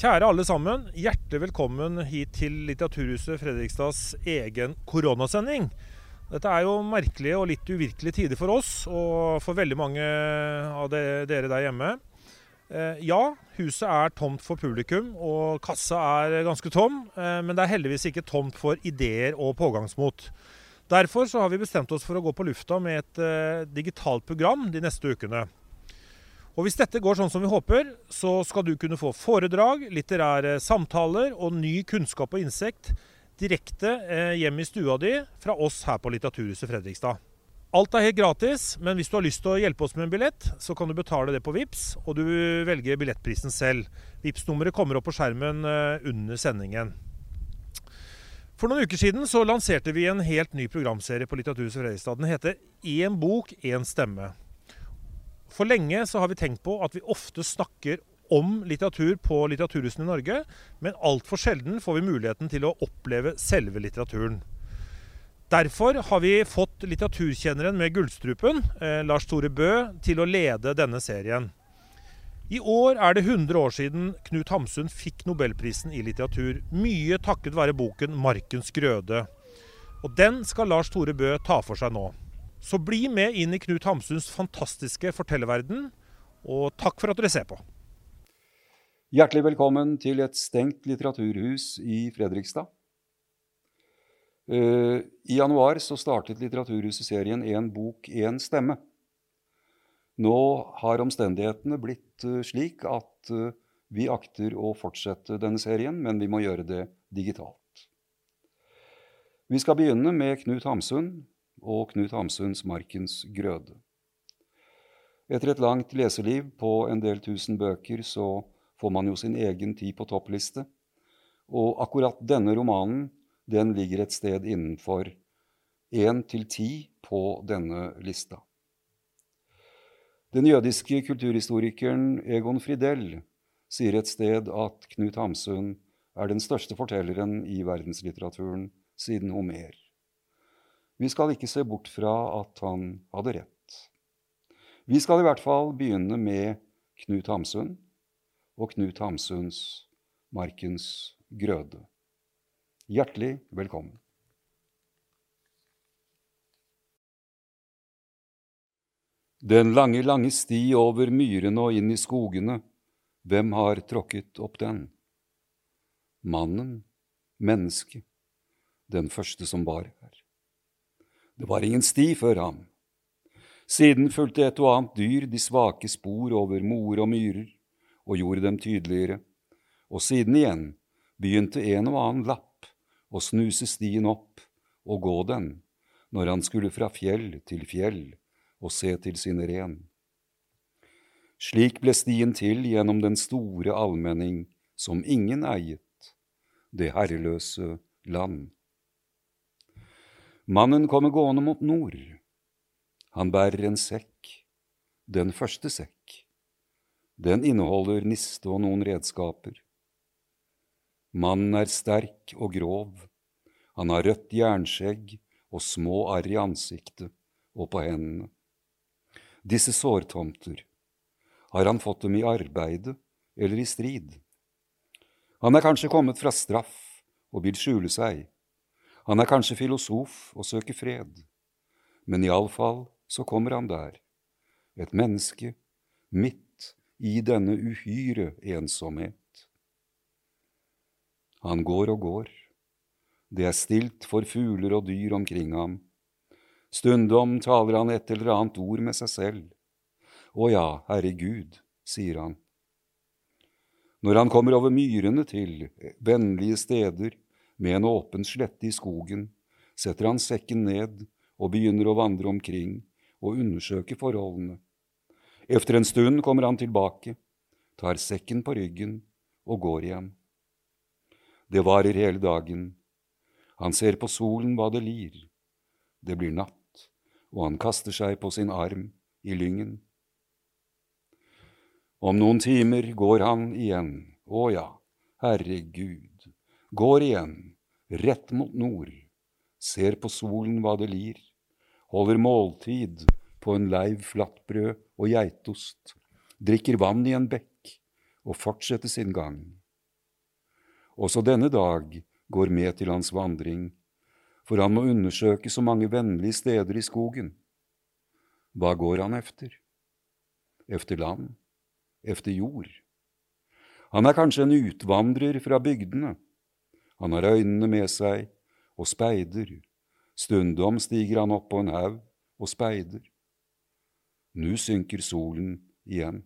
Kjære alle sammen. Hjertelig velkommen hit til Litteraturhuset Fredrikstads egen koronasending. Dette er jo merkelige og litt uvirkelige tider for oss og for veldig mange av dere der hjemme. Eh, ja, huset er tomt for publikum, og kassa er ganske tom. Eh, men det er heldigvis ikke tomt for ideer og pågangsmot. Derfor så har vi bestemt oss for å gå på lufta med et eh, digitalt program de neste ukene. Og Hvis dette går sånn som vi håper, så skal du kunne få foredrag, litterære samtaler og ny kunnskap og innsikt direkte eh, hjem i stua di fra oss her på Litteraturhuset Fredrikstad. Alt er helt gratis, men hvis du har lyst til å hjelpe oss med en billett, så kan du betale det på VIPS, og du velger billettprisen selv. vips nummeret kommer opp på skjermen eh, under sendingen. For noen uker siden så lanserte vi en helt ny programserie på Litteraturhuset Fredrikstad. Den heter Én bok, én stemme. For lenge så har vi tenkt på at vi ofte snakker om litteratur på litteraturhusene i Norge, men altfor sjelden får vi muligheten til å oppleve selve litteraturen. Derfor har vi fått litteraturkjenneren med gullstrupen, eh, Lars Tore Bø, til å lede denne serien. I år er det 100 år siden Knut Hamsun fikk nobelprisen i litteratur. Mye takket være boken 'Markens grøde'. Og den skal Lars Tore Bø ta for seg nå. Så bli med inn i Knut Hamsuns fantastiske fortellerverden, og takk for at dere ser på. Hjertelig velkommen til et stengt litteraturhus i Fredrikstad. Eh, I januar så startet Litteraturhuset serien Én bok, én stemme. Nå har omstendighetene blitt eh, slik at eh, vi akter å fortsette denne serien, men vi må gjøre det digitalt. Vi skal begynne med Knut Hamsun, og Knut Hamsuns 'Markens grøde'. Etter et langt leseliv på en del tusen bøker så får man jo sin egen tid på toppliste. Og akkurat denne romanen den ligger et sted innenfor én til ti på denne lista. Den jødiske kulturhistorikeren Egon Fridell sier et sted at Knut Hamsun er den største fortelleren i verdenslitteraturen siden Homer. Vi skal ikke se bort fra at han hadde rett. Vi skal i hvert fall begynne med Knut Hamsun og Knut Hamsuns Markens grøde. Hjertelig velkommen. Den lange, lange sti over myrene og inn i skogene, hvem har tråkket opp den? Mannen, mennesket, den første som var her. Det var ingen sti før ham. Siden fulgte et og annet dyr de svake spor over moer og myrer og gjorde dem tydeligere, og siden igjen begynte en og annen lapp å snuse stien opp og gå den når han skulle fra fjell til fjell og se til sine ren. Slik ble stien til gjennom den store allmenning som ingen eiet, det herreløse land. Mannen kommer gående mot nord. Han bærer en sekk, den første sekk. Den inneholder niste og noen redskaper. Mannen er sterk og grov. Han har rødt jernskjegg og små arr i ansiktet og på hendene. Disse sårtomter, har han fått dem i arbeidet eller i strid? Han er kanskje kommet fra straff og vil skjule seg. Han er kanskje filosof og søker fred, men iallfall så kommer han der, et menneske midt i denne uhyre ensomhet. Han går og går. Det er stilt for fugler og dyr omkring ham. Stundom taler han et eller annet ord med seg selv. Å ja, Herre Gud, sier han. Når han kommer over myrene til vennlige steder, med en åpen slette i skogen setter han sekken ned og begynner å vandre omkring og undersøke forholdene. Efter en stund kommer han tilbake, tar sekken på ryggen og går igjen. Det varer hele dagen. Han ser på solen hva det lir. Det blir natt, og han kaster seg på sin arm i lyngen. Om noen timer går han igjen, å ja, herregud, går igjen, rett mot nord, ser på solen hva det lir, holder måltid på en leiv flatbrød og geitost, drikker vann i en bekk og fortsetter sin gang. Også denne dag går med til hans vandring, for han må undersøke så mange vennlige steder i skogen. Hva går han efter? Efter land? Efter jord? Han er kanskje en utvandrer fra bygdene. Han har øynene med seg og speider. Stundom stiger han opp på en haug og speider. Nå synker solen igjen.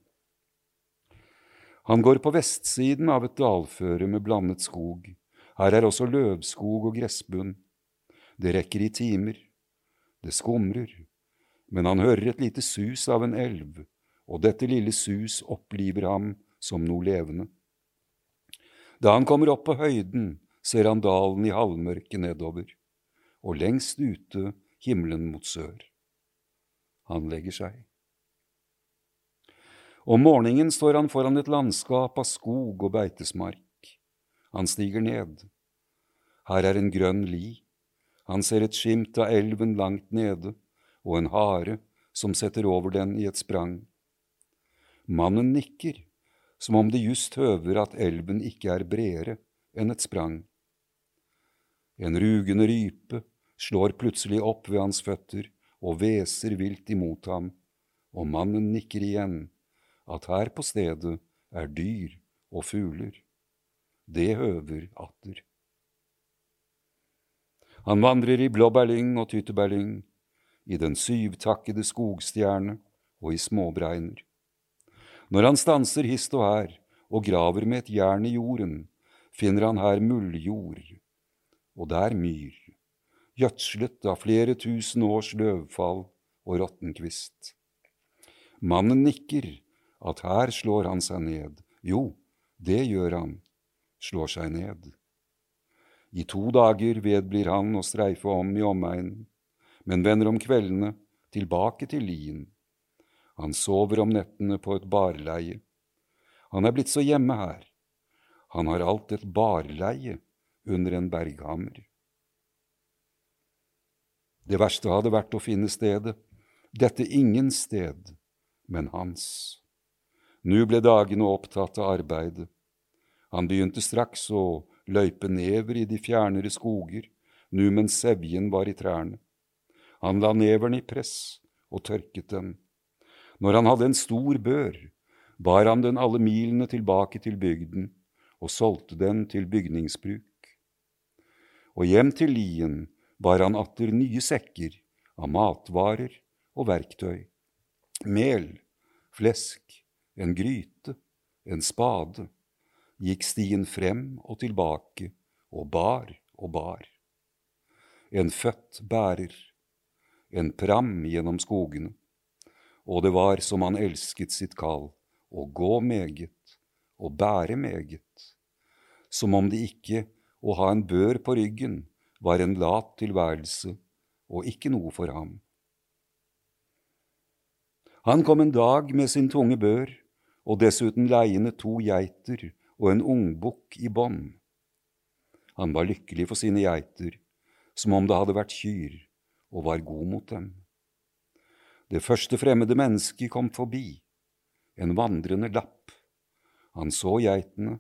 Han går på vestsiden av et dalføre med blandet skog. Her er også løvskog og gressbunn. Det rekker i timer. Det skumrer. Men han hører et lite sus av en elv, og dette lille sus oppliver ham som noe levende. Da han kommer opp på høyden, ser han dalen i halvmørket nedover, og lengst ute himmelen mot sør. Han legger seg. Om morgenen står han foran et landskap av skog og beitesmark. Han stiger ned. Her er en grønn li. Han ser et skimt av elven langt nede og en hare som setter over den i et sprang. Mannen nikker, som om det just høver at elven ikke er bredere enn et sprang. En rugende rype slår plutselig opp ved hans føtter og hveser vilt imot ham, og mannen nikker igjen at her på stedet er dyr og fugler. Det høver atter. Han vandrer i blåbærlyng og tyttebærlyng, i den syvtakkede skogstjerne og i småbregner. Når han stanser hist og her og graver med et jern i jorden, finner han her mulljord, og der myr, gjødslet av flere tusen års løvfall og råttenkvist. Mannen nikker at her slår han seg ned. Jo, det gjør han, slår seg ned. I to dager vedblir han å streife om i omegnen, men vender om kveldene tilbake til lien. Han sover om nettene på et barleie. Han er blitt så hjemme her. Han har alt et barleie under en berghammer. Det verste hadde vært å finne stedet, dette ingen sted, men hans. Nå ble dagene opptatt av arbeidet. Han begynte straks å løype never i de fjernere skoger, nu mens sevjen var i trærne. Han la neveren i press og tørket den. Når han hadde en stor bør, bar han den alle milene tilbake til bygden og solgte den til bygningsbruk. Og hjem til lien bar han atter nye sekker av matvarer og verktøy, mel, flesk, en gryte, en spade, gikk stien frem og tilbake og bar og bar. En født bærer, en pram gjennom skogene, og det var som han elsket sitt kall, å gå meget og bære meget, som om det ikke å ha en bør på ryggen var en lat tilværelse og ikke noe for ham. Han kom en dag med sin tunge bør og dessuten leiende to geiter og en ungbukk i bånd. Han var lykkelig for sine geiter, som om det hadde vært kyr, og var god mot dem. Det første fremmede mennesket kom forbi, en vandrende lapp. Han så geitene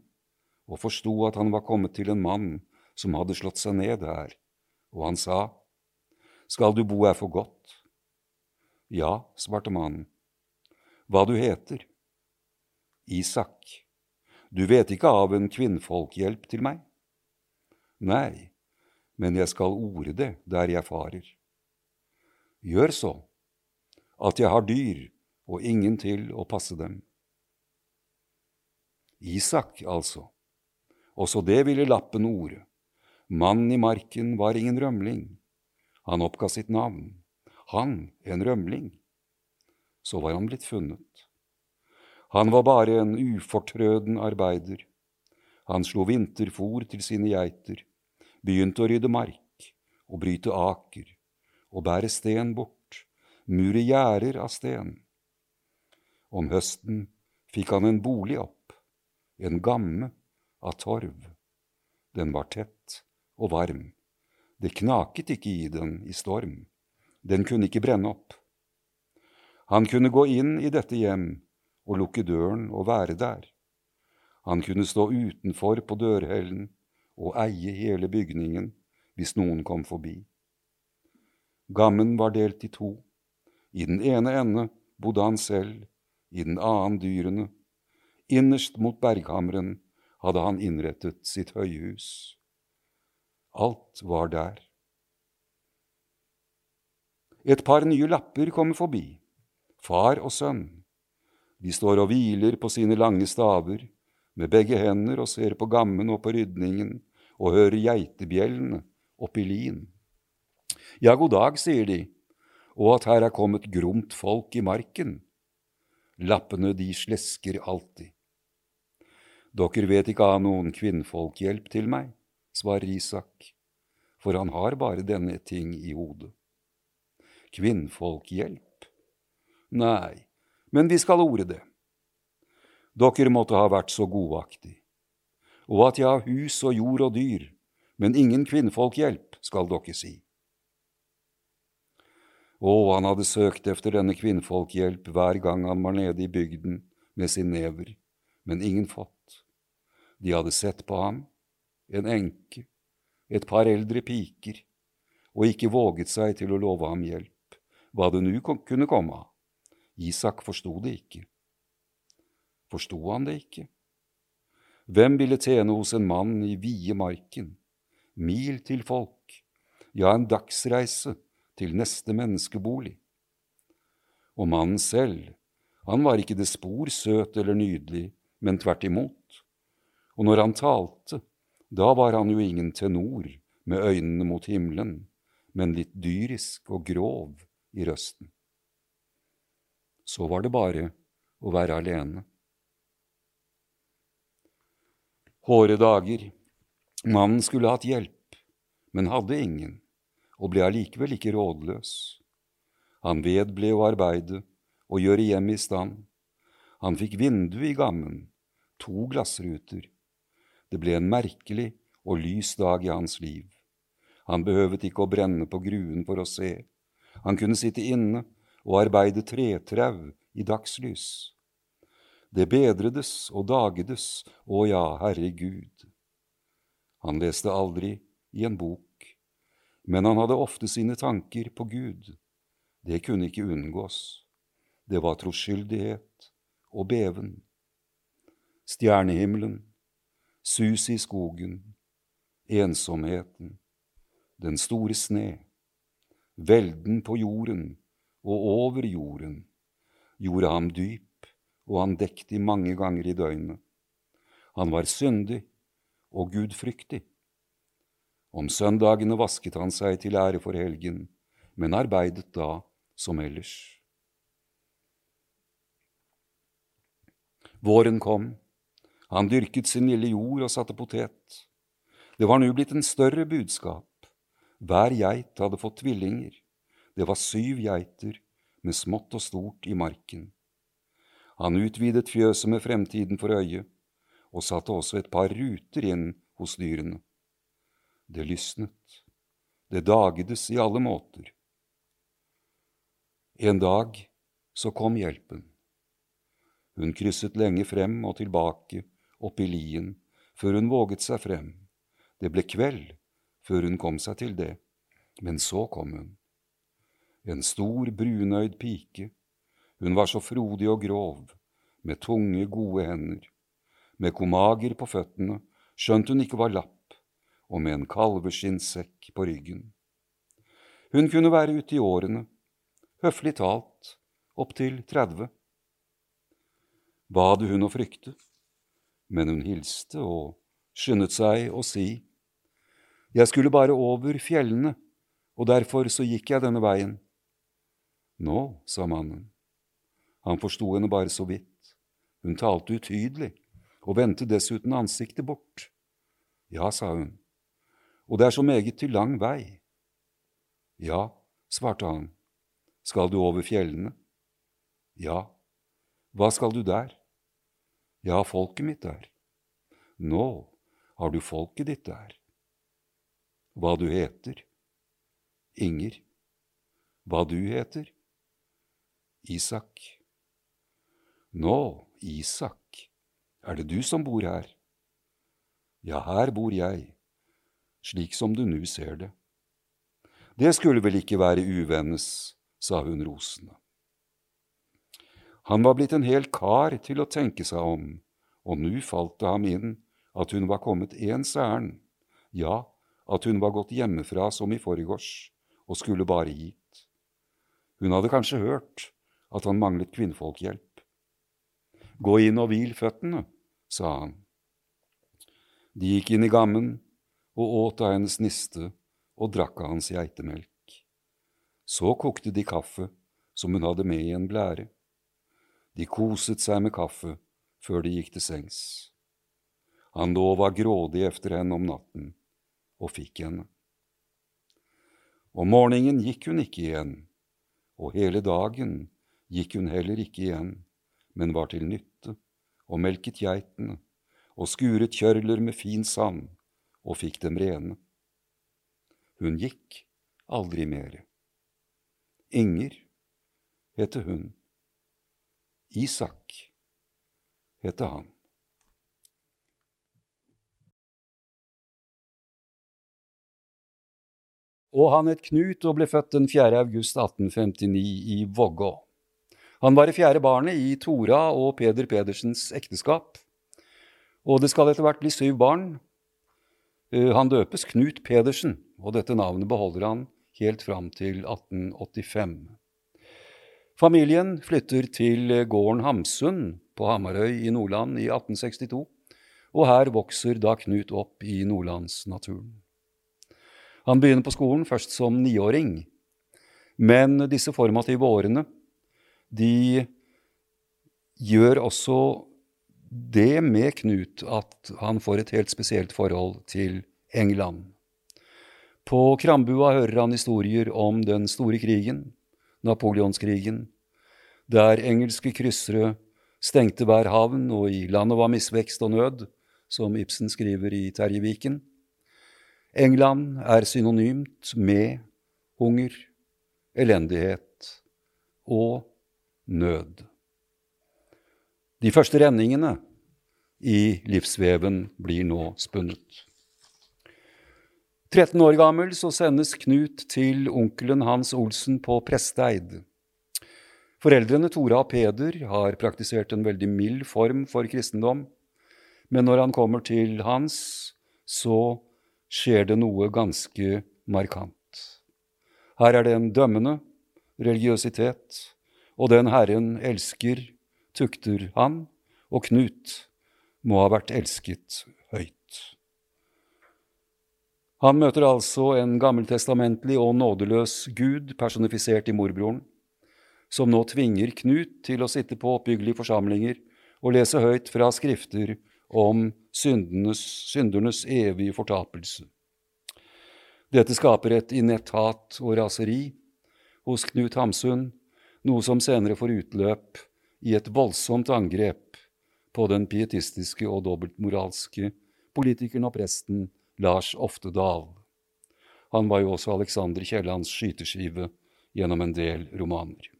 og forsto at han var kommet til en mann som hadde slått seg ned her, og han sa, Skal du bo her for godt? Ja, svarte mannen. Hva du heter? Isak, du vet ikke av en kvinnfolkhjelp til meg? Nei, men jeg skal orde det der jeg farer. Gjør så, at jeg har dyr og ingen til å passe dem. Isak, altså. Også det ville lappen orde. Mannen i marken var ingen rømling. Han oppga sitt navn. Han en rømling. Så var han blitt funnet. Han var bare en ufortrøden arbeider. Han slo vinterfòr til sine geiter, begynte å rydde mark og bryte aker og bære sten bort, mure gjerder av sten. Om høsten fikk han en bolig opp, en gamme av torv. Den var tett og varm. Det knaket ikke i den i storm. Den kunne ikke brenne opp. Han kunne gå inn i dette hjem og lukke døren og være der. Han kunne stå utenfor på dørhellen og eie hele bygningen hvis noen kom forbi. Gammen var delt i to. I den ene ende bodde han selv, i den annen dyrene. Innerst mot berghamren hadde han innrettet sitt høyhus. Alt var der. Et par nye lapper kommer forbi, far og sønn. De står og hviler på sine lange staver, med begge hender og ser på gammen og på rydningen og hører geitebjellene oppi lin. Ja, god dag, sier de, og at her er kommet gromt folk i marken. Lappene de slesker alltid. Dere vet ikke av noen kvinnfolkhjelp til meg, svarer Isak, for han har bare denne ting i hodet. Kvinnfolkhjelp? Nei, men vi skal orde det. Dere måtte ha vært så godaktig. Og at jeg har hus og jord og dyr, men ingen kvinnfolkhjelp, skal dere si. Å, han hadde søkt efter denne kvinnfolkhjelp hver gang han var nede i bygden med sin never, men ingen fått. De hadde sett på ham, en enke, et par eldre piker, og ikke våget seg til å love ham hjelp, hva det nu kunne komme av. Isak forsto det ikke. Forsto han det ikke? Hvem ville tjene hos en mann i vide marken, mil til folk, ja, en dagsreise til neste menneskebolig? Og mannen selv, han var ikke det spor søt eller nydelig, men tvert imot. Og når han talte, da var han jo ingen tenor med øynene mot himmelen, men litt dyrisk og grov i røsten. Så var det bare å være alene. Hårde dager. Mannen skulle hatt hjelp, men hadde ingen, og ble allikevel ikke rådløs. Han vedble å arbeide og gjøre hjemmet i stand. Han fikk vindu i gammen, to glassruter. Det ble en merkelig og lys dag i hans liv. Han behøvet ikke å brenne på gruen for å se. Han kunne sitte inne og arbeide tretrau i dagslys. Det bedredes og dagedes, å ja, herregud. Han leste aldri i en bok, men han hadde ofte sine tanker på Gud. Det kunne ikke unngås. Det var troskyldighet og beven. Stjernehimmelen, sus i skogen, ensomheten, den store sne, velden på jorden og over jorden, gjorde ham dyp og han dekte mange ganger i døgnet. Han var syndig og gudfryktig. Om søndagene vasket han seg til ære for helgen, men arbeidet da som ellers. Våren kom. Han dyrket sin lille jord og satte potet. Det var nå blitt en større budskap. Hver geit hadde fått tvillinger. Det var syv geiter med smått og stort i marken. Han utvidet fjøset med fremtiden for øye, og satte også et par ruter inn hos dyrene. Det lysnet, det dagedes i alle måter. En dag så kom hjelpen. Hun krysset lenge frem og tilbake opp i lien før hun våget seg frem. Det ble kveld før hun kom seg til det, men så kom hun. En stor, brunøyd pike hun var så frodig og grov, med tunge, gode hender, med komager på føttene, skjønt hun ikke var lapp, og med en kalveskinnsekk på ryggen. Hun kunne være ute i årene, høflig talt, opptil 30. Hva hadde hun å frykte? Men hun hilste og skyndet seg å si, Jeg skulle bare over fjellene, og derfor så gikk jeg denne veien. Nå, sa mannen, han forsto henne bare så vidt. Hun talte utydelig og vendte dessuten ansiktet bort. Ja, sa hun, og det er så meget til lang vei. Ja, svarte han, skal du over fjellene? Ja, hva skal du der? Har folket mitt der. Nå har du folket ditt der. Hva du heter? Inger. Hva du heter? Isak. Nå, Isak, er det du som bor her? Ja, her bor jeg, slik som du nu ser det. Det skulle vel ikke være uvennes, sa hun rosende. Han var blitt en hel kar til å tenke seg om, og nu falt det ham inn at hun var kommet ens ærend, ja, at hun var gått hjemmefra som i forgårs og skulle bare hit. Hun hadde kanskje hørt at han manglet kvinnfolkhjelp. Gå inn og hvil føttene, sa han. De gikk inn i gammen og åt av hennes niste og drakk av hans geitemelk. Så kokte de kaffe som hun hadde med i en blære. De koset seg med kaffe før de gikk til sengs. Han lå var grådig efter henne om natten, og fikk henne. Om morgenen gikk hun ikke igjen, og hele dagen gikk hun heller ikke igjen, men var til nytte og melket geitene og skuret kjørler med fin sand og fikk dem rene. Hun gikk aldri mere. Inger heter hun. Isak heter han. Og han het Knut og ble født den 4. august 1859 i Vågå. Han var det fjerde barnet i Tora og Peder Pedersens ekteskap, og det skal etter hvert bli syv barn. Eh, han døpes Knut Pedersen, og dette navnet beholder han helt fram til 1885. Familien flytter til gården Hamsun på Hamarøy i Nordland i 1862, og her vokser da Knut opp i nordlandsnaturen. Han begynner på skolen først som niåring, men disse formative årene de gjør også det med Knut at han får et helt spesielt forhold til England. På Krambua hører han historier om den store krigen, napoleonskrigen, der engelske kryssere stengte hver havn, og i landet var misvekst og nød, som Ibsen skriver i Terjeviken. England er synonymt med hunger, elendighet og nød. De første renningene i livsveven blir nå spunnet. 13 år gammel så sendes Knut til onkelen Hans Olsen på Presteid. Foreldrene Tora og Peder har praktisert en veldig mild form for kristendom, men når han kommer til Hans, så skjer det noe ganske markant. Her er det en dømmende religiøsitet, og den Herren elsker, tukter han, og Knut må ha vært elsket. Han møter altså en gammeltestamentlig og nådeløs Gud personifisert i morbroren, som nå tvinger Knut til å sitte på oppbyggelige forsamlinger og lese høyt fra skrifter om syndenes, syndernes evige fortapelse. Dette skaper et inett hat og raseri hos Knut Hamsun, noe som senere får utløp i et voldsomt angrep på den pietistiske og dobbeltmoralske politikeren og presten Lars Oftedal. Han var jo også Alexander Kiellands skyteskive gjennom en del romaner.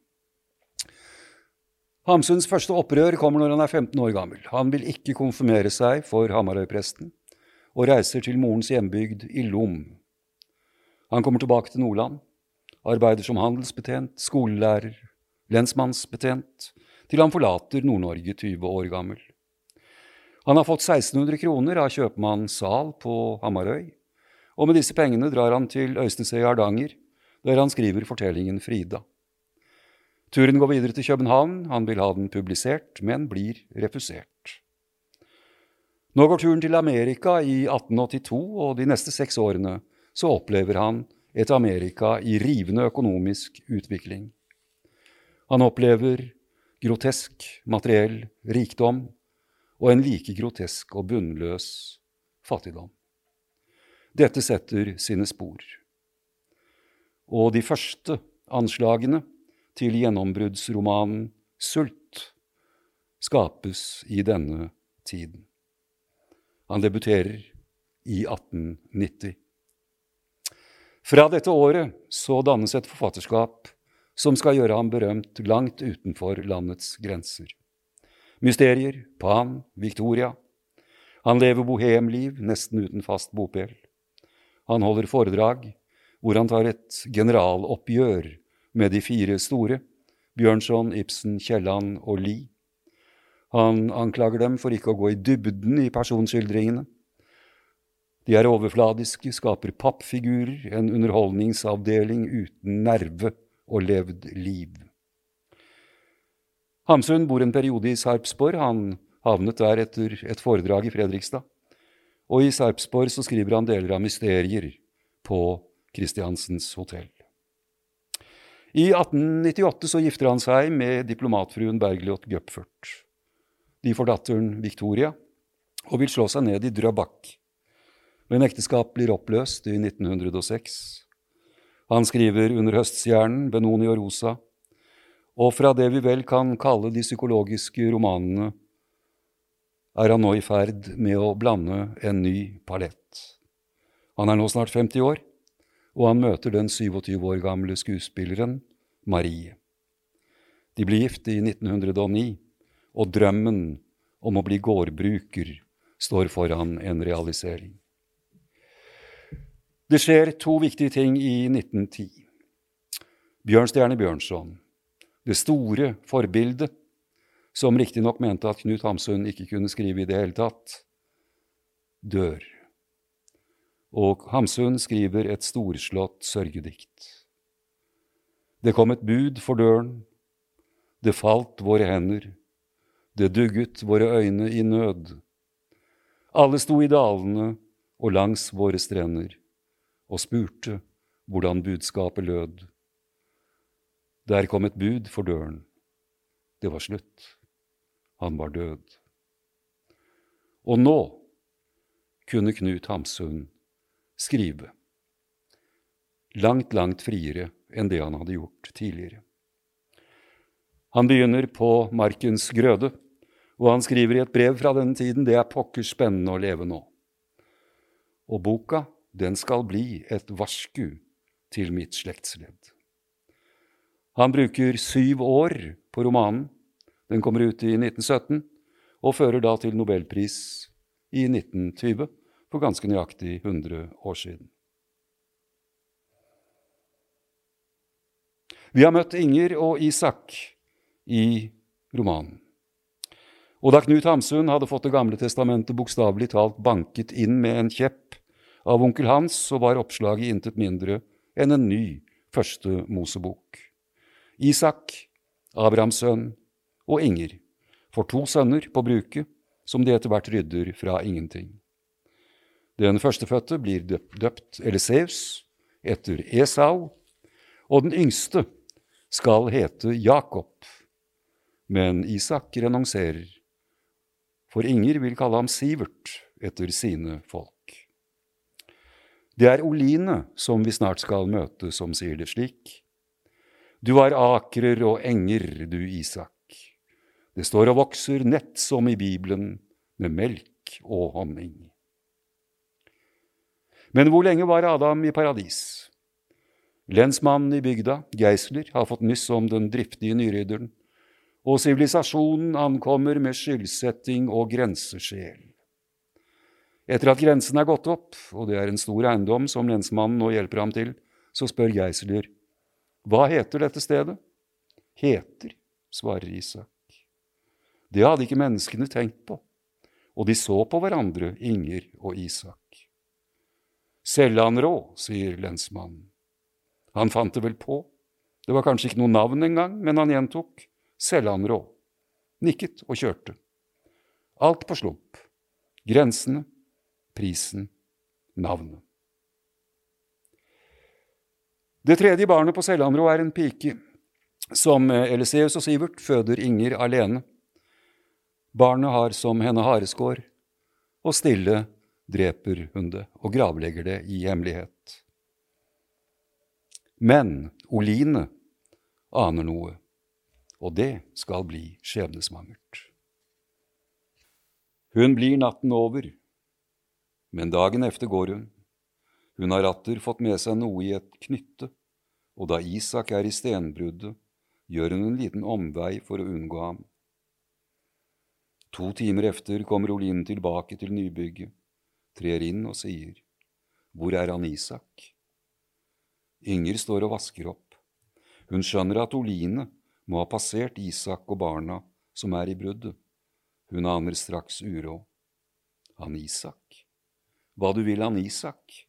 Hamsuns første opprør kommer når han er 15 år gammel. Han vil ikke konfirmere seg for Hamarøy-presten og reiser til morens hjembygd i Lom. Han kommer tilbake til Nordland, arbeider som handelsbetjent, skolelærer, lensmannsbetjent, til han forlater Nord-Norge 20 år gammel. Han har fått 1600 kroner av kjøpmann Sal på Hamarøy, og med disse pengene drar han til Øystese i Hardanger, der han skriver fortellingen Frida. Turen går videre til København, han vil ha den publisert, men blir refusert. Nå går turen til Amerika i 1882, og de neste seks årene så opplever han et Amerika i rivende økonomisk utvikling. Han opplever grotesk materiell rikdom og en like grotesk og bunnløs fattigdom. Dette setter sine spor. Og de første anslagene til gjennombruddsromanen Sult skapes i denne tiden. Han debuterer i 1890. Fra dette året så dannes et forfatterskap som skal gjøre ham berømt langt utenfor landets grenser. Mysterier, Pan, Victoria. Han lever bohemliv nesten uten fast bopel. Han holder foredrag hvor han tar et generaloppgjør med de fire store, Bjørnson, Ibsen, Kielland og Lie. Han anklager dem for ikke å gå i dybden i personskildringene. De er overfladiske, skaper pappfigurer, en underholdningsavdeling uten nerve og levd liv. Hamsun bor en periode i Sarpsborg. Han havnet der etter et foredrag i Fredrikstad. Og i Sarpsborg så skriver han deler av mysterier på Kristiansens hotell. I 1898 så gifter han seg med diplomatfruen Bergljot Gupfert. De får datteren Victoria og vil slå seg ned i Drøbak. Men ekteskap blir oppløst i 1906. Han skriver under høststjernen, Benoni og Rosa, og fra det vi vel kan kalle de psykologiske romanene, er han nå i ferd med å blande en ny palett. Han er nå snart 50 år, og han møter den 27 år gamle skuespilleren Marie. De blir gift i 1909, og drømmen om å bli gårdbruker står foran en realisering. Det skjer to viktige ting i 1910. Bjørnstjerne Bjørnson, det store forbildet, som riktignok mente at Knut Hamsun ikke kunne skrive i det hele tatt, dør. Og Hamsun skriver et storslått sørgedikt. Det kom et bud for døren, det falt våre hender, det dugget våre øyne i nød. Alle sto i dalene og langs våre strender og spurte hvordan budskapet lød. Der kom et bud for døren. Det var slutt. Han var død. Og nå kunne Knut Hamsun skrive. Langt, langt friere enn det han hadde gjort tidligere. Han begynner på Markens grøde, og han skriver i et brev fra denne tiden det er pokker spennende å leve nå. Og boka, den skal bli et varsku til mitt slektsledd. Han bruker syv år på romanen. Den kommer ut i 1917 og fører da til nobelpris i 1920, for ganske nøyaktig 100 år siden. Vi har møtt Inger og Isak i romanen. Og da Knut Hamsun hadde fått Det gamle testamentet bokstavelig talt banket inn med en kjepp av onkel Hans, så var oppslaget intet mindre enn en ny første Mosebok. Isak, Abrahams sønn, og Inger får to sønner på bruket, som de etter hvert rydder fra ingenting. Den førstefødte blir døpt Eliseus etter Esau, og den yngste skal hete Jakob. Men Isak renonserer, for Inger vil kalle ham Sivert etter sine folk. Det er Oline som vi snart skal møte, som sier det slik. Du har akrer og enger, du Isak. Det står og vokser nett som i Bibelen, med melk og honning. Men hvor lenge var Adam i paradis? Lensmannen i bygda, Geisler, har fått nyss om den driftige nyrydderen, og sivilisasjonen ankommer med skyldsetting og grensesjel. Etter at grensen er gått opp, og det er en stor eiendom som lensmannen nå hjelper ham til, så spør Geisler, hva heter dette stedet? Heter, svarer Isak. Det hadde ikke menneskene tenkt på, og de så på hverandre, Inger og Isak. Sellanrå, sier lensmannen. Han fant det vel på. Det var kanskje ikke noe navn engang, men han gjentok Sellanrå. Nikket og kjørte. Alt på slump. Grensene, prisen, navnet. Det tredje barnet på Sellandrå er en pike som Eliseus og Sivert føder Inger alene. Barnet har som henne hareskår, og stille dreper hun det og gravlegger det i hemmelighet. Men Oline aner noe, og det skal bli skjebnesmangert. Hun blir natten over, men dagen efter går hun. Hun har atter fått med seg noe i et knytte, og da Isak er i stenbruddet, gjør hun en liten omvei for å unngå ham. To timer efter kommer Oline tilbake til nybygget, trer inn og sier, Hvor er han Isak? Inger står og vasker opp. Hun skjønner at Oline må ha passert Isak og barna som er i bruddet. Hun aner straks uråd. Han Isak? Hva du vil han Isak?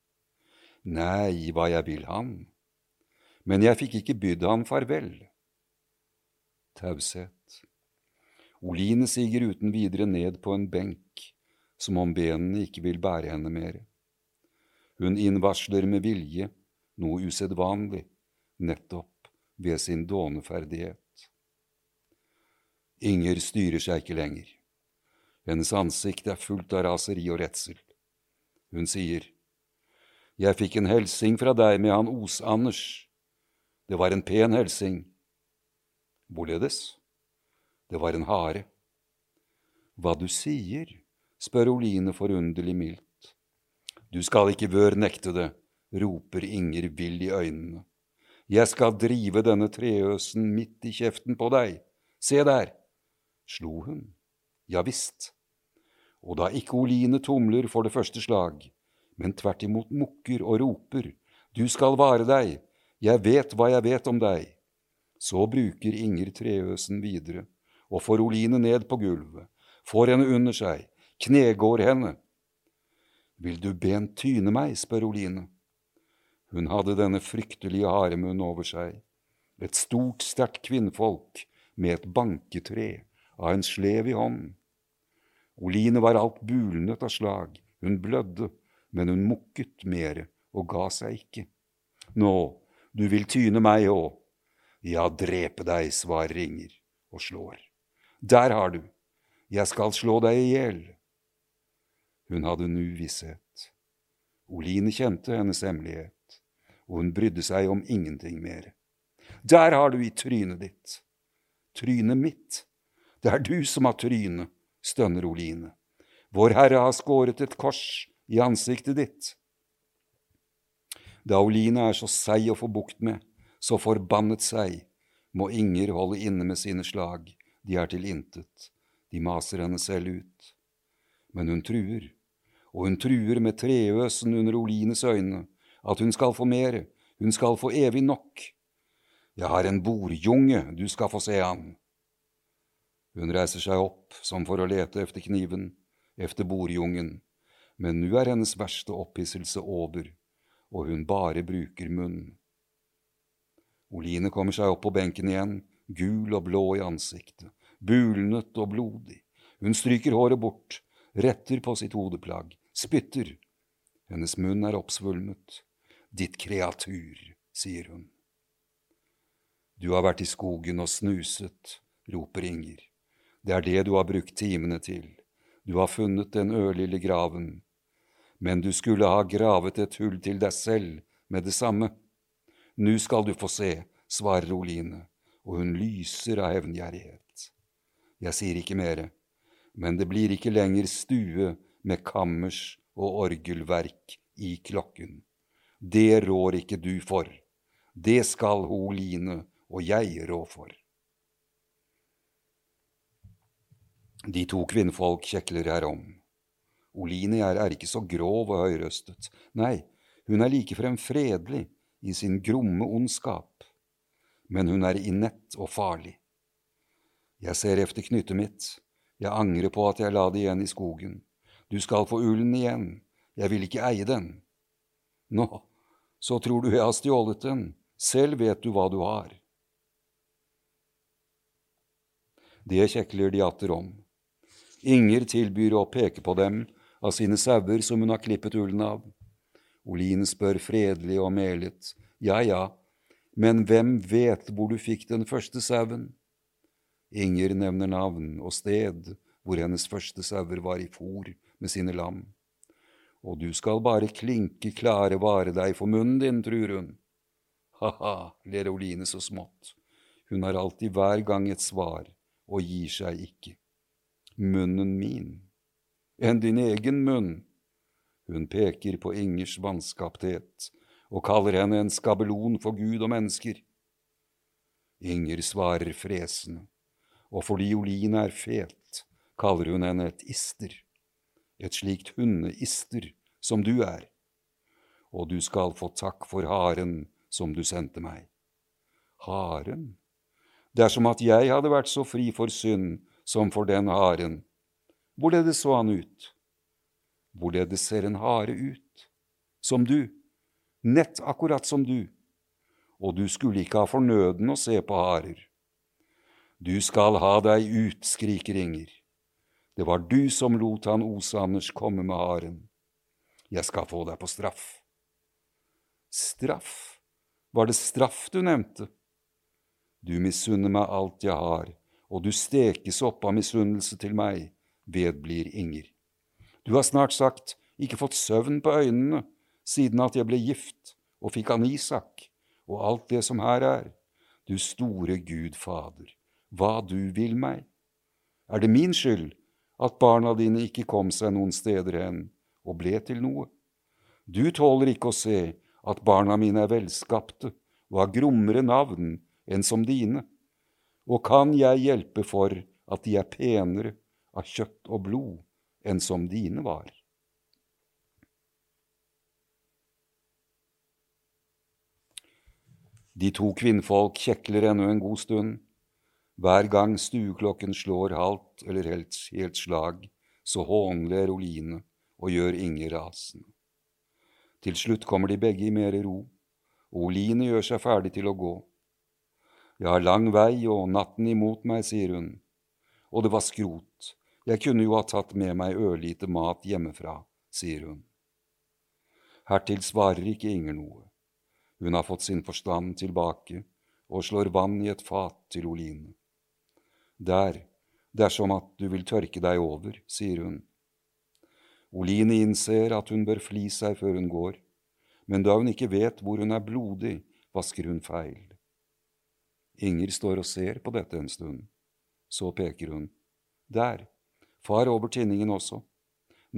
Nei, hva jeg vil han. Men jeg fikk ikke bydd ham farvel. Taushet. Oline siger uten videre ned på en benk, som om benene ikke vil bære henne mer. Hun innvarsler med vilje noe usedvanlig, nettopp ved sin dåneferdighet. Inger styrer seg ikke lenger. Hennes ansikt er fullt av raseri og redsel. Hun sier, Jeg fikk en hilsing fra deg med han Os-Anders. Det var en pen hilsing. Hvorledes? Det var en hare. Hva du sier? spør Oline forunderlig mildt. Du skal ikke vør nekte det, roper Inger vill i øynene. Jeg skal drive denne treøsen midt i kjeften på deg. Se der! Slo hun? Ja visst. Og da ikke Oline tumler for det første slag, men tvert imot mukker og roper, du skal vare deg, jeg vet hva jeg vet om deg, så bruker Inger treøsen videre og får Oline ned på gulvet, får henne under seg, knegår henne. Vil du bent tyne meg? spør Oline. Hun hadde denne fryktelige haremunnen over seg, et stort, sterkt kvinnfolk med et banketre av en slev i hånden. Oline var alt bulnet av slag, hun blødde, men hun mukket mere og ga seg ikke. Nå, du vil tyne meg òg. Ja, drepe deg, svarer Inger og slår. Der har du, jeg skal slå deg i hjel. Hun hadde en uvisshet. Oline kjente hennes hemmelighet, og hun brydde seg om ingenting mer. Der har du i trynet ditt. Trynet mitt. Det er du som har trynet, stønner Oline. Vår Herre har skåret et kors i ansiktet ditt. Da Oline er så seig å få bukt med, så forbannet seig, må Inger holde inne med sine slag, de er til intet, de maser henne selv ut. Men hun truer, og hun truer med treøsen under Olines øyne, at hun skal få mere, hun skal få evig nok. Jeg har en bordjunge, du skal få se han. Hun reiser seg opp som for å lete efter kniven, efter bordjungen, men nå er hennes verste opphisselse over, og hun bare bruker munnen. Oline kommer seg opp på benken igjen, gul og blå i ansiktet, bulnet og blodig. Hun stryker håret bort, retter på sitt hodeplagg, spytter. Hennes munn er oppsvulmet. Ditt kreatur, sier hun. Du har vært i skogen og snuset, roper Inger. Det er det du har brukt timene til. Du har funnet den ørlille graven. Men du skulle ha gravet et hull til deg selv med det samme. Nå skal du få se, svarer Oline, og hun lyser av hevngjerrighet. Jeg sier ikke mere, men det blir ikke lenger stue med kammers og orgelverk i klokken. Det rår ikke du for. Det skal Oline og jeg rå for. De to kvinnfolk kjekler herom. Oline er, er ikke så grov og høyrøstet. Nei, hun er likefrem fredelig i sin gromme ondskap. Men hun er inett og farlig. Jeg ser efter knyttet mitt. Jeg angrer på at jeg la det igjen i skogen. Du skal få ullen igjen. Jeg vil ikke eie den. Nå, så tror du jeg har stjålet den. Selv vet du hva du har. Det kjekler de atter om. Inger tilbyr å peke på dem av sine sauer som hun har klippet ullen av. Oline spør fredelig og melet, ja ja, men hvem vet hvor du fikk den første sauen? Inger nevner navn og sted hvor hennes første sauer var i fòr med sine lam. Og du skal bare klinke klare vare deg for munnen din, tror hun. Ha-ha, ler Oline så smått. Hun har alltid hver gang et svar og gir seg ikke munnen min, enn din egen munn. Hun peker på Ingers vanskapthet og kaller henne en skabelon for Gud og mennesker. Inger svarer fresende, og fordi Olin er fet, kaller hun henne et ister, et slikt hundeister som du er. og du skal få takk for haren som du sendte meg. Haren? Det er som at jeg hadde vært så fri for synd som for den haren. Hvorledes så han ut? Hvorledes ser en hare ut? Som du, nett akkurat som du. Og du skulle ikke ha fornøden å se på harer. Du skal ha deg ut, skriker Inger. Det var du som lot han Os-Anders komme med haren. Jeg skal få deg på straff. Straff? Var det straff du nevnte? Du misunner meg alt jeg har, og du stekes opp av misunnelse til meg, vedblir Inger. Du har snart sagt ikke fått søvn på øynene siden at jeg ble gift og fikk han Isak, og alt det som her er. Du store Gud Fader, hva du vil meg. Er det min skyld at barna dine ikke kom seg noen steder hen og ble til noe? Du tåler ikke å se at barna mine er velskapte og har grommere navn enn som dine, og kan jeg hjelpe for at de er penere av kjøtt og blod enn som dine var? De to kvinnfolk kjekler ennå en god stund. Hver gang stueklokken slår halvt eller helt, helt slag, så hånler Oline og gjør Inger rasende. Til slutt kommer de begge i mer ro, og Oline gjør seg ferdig til å gå. Jeg har lang vei og natten imot meg, sier hun. Og det var skrot, jeg kunne jo ha tatt med meg ørlite mat hjemmefra, sier hun. Hertil svarer ikke Inger noe. Hun har fått sin forstand tilbake og slår vann i et fat til Oline. Der, det er som at du vil tørke deg over, sier hun. Oline innser at hun bør fli seg før hun går, men da hun ikke vet hvor hun er blodig, vasker hun feil. Inger står og ser på dette en stund. Så peker hun. Der, far over tinningen også.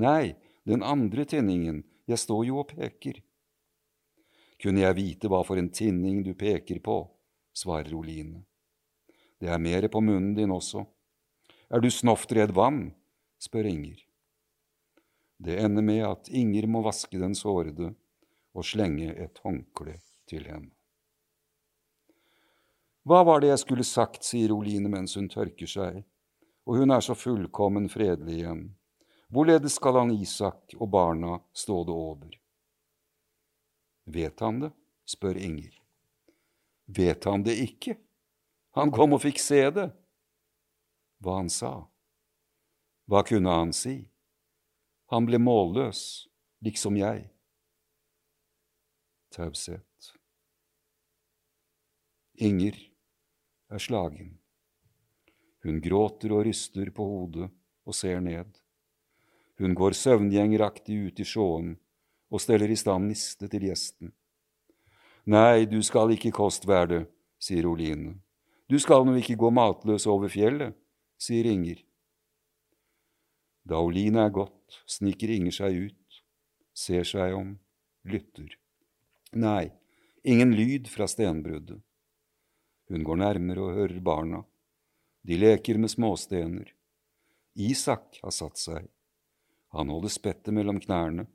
Nei, den andre tinningen, jeg står jo og peker. Kunne jeg vite hva for en tinning du peker på, svarer Oline. Det er mere på munnen din også. Er du snoftredd vann? spør Inger. Det ender med at Inger må vaske den sårede og slenge et håndkle til henne. Hva var det jeg skulle sagt, sier Oline mens hun tørker seg, og hun er så fullkommen fredelig igjen. Hvorledes skal han Isak og barna stå det over? Vet han det? spør Inger. Vet han det ikke? Han kom og fikk se det. Hva han sa? Hva kunne han si? Han ble målløs, liksom jeg. Taushet. Inger er slagen. Hun gråter og ryster på hodet og ser ned. Hun går søvngjengeraktig ut i sjåen og steller i stand niste til gjesten. Nei, du skal ikke kostverde, sier Oline. Du skal nå ikke gå matløs over fjellet, sier Inger. Da Oline er gått, sniker Inger seg ut, ser seg om, lytter. Nei, ingen lyd fra stenbruddet. Hun går nærmere og hører barna. De leker med småstener. Isak har satt seg. Han holder spettet mellom knærne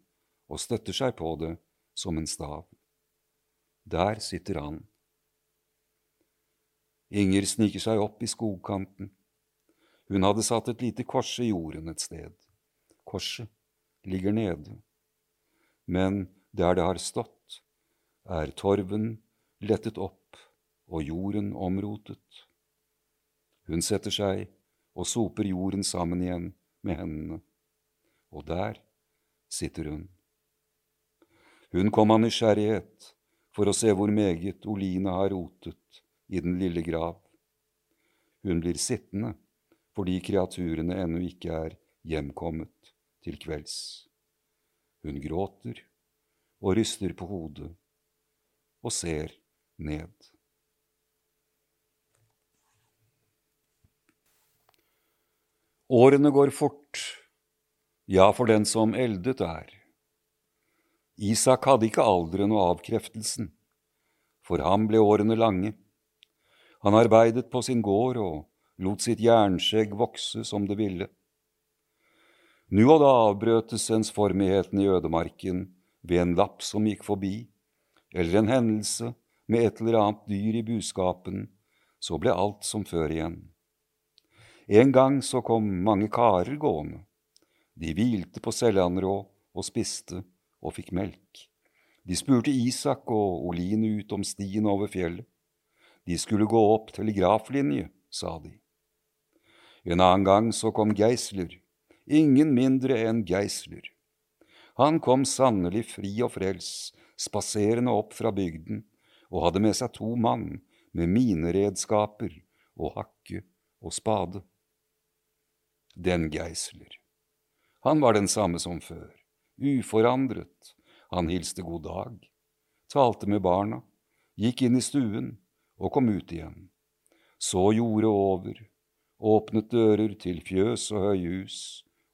og støtter seg på det som en stav. Der sitter han. Inger sniker seg opp i skogkanten. Hun hadde satt et lite kors i jorden et sted. Korset ligger nede. Men der det har stått, er torven lettet opp og jorden omrotet. Hun setter seg og soper jorden sammen igjen med hendene, og der sitter hun. Hun kom av nysgjerrighet for å se hvor meget Oline har rotet i den lille grav. Hun blir sittende fordi kreaturene ennå ikke er hjemkommet til kvelds. Hun gråter og ryster på hodet og ser ned. Årene går fort, ja, for den som eldet er. Isak hadde ikke alderen og avkreftelsen, for ham ble årene lange. Han arbeidet på sin gård og lot sitt jernskjegg vokse som det ville. Nu og da avbrøtes ensformigheten i ødemarken ved en lapp som gikk forbi, eller en hendelse med et eller annet dyr i buskapen, så ble alt som før igjen. En gang så kom mange karer gående. De hvilte på Seljanrå og spiste og fikk melk. De spurte Isak og Oline ut om stien over fjellet. De skulle gå opp telegraflinje, sa de. En annen gang så kom Geisler, ingen mindre enn Geisler. Han kom sannelig fri og frels, spaserende opp fra bygden, og hadde med seg to mann med mineredskaper og hakke og spade. Den Geisler. Han var den samme som før, uforandret, han hilste god dag, talte med barna, gikk inn i stuen og kom ut igjen. Så jordet over, åpnet dører til fjøs og høyhus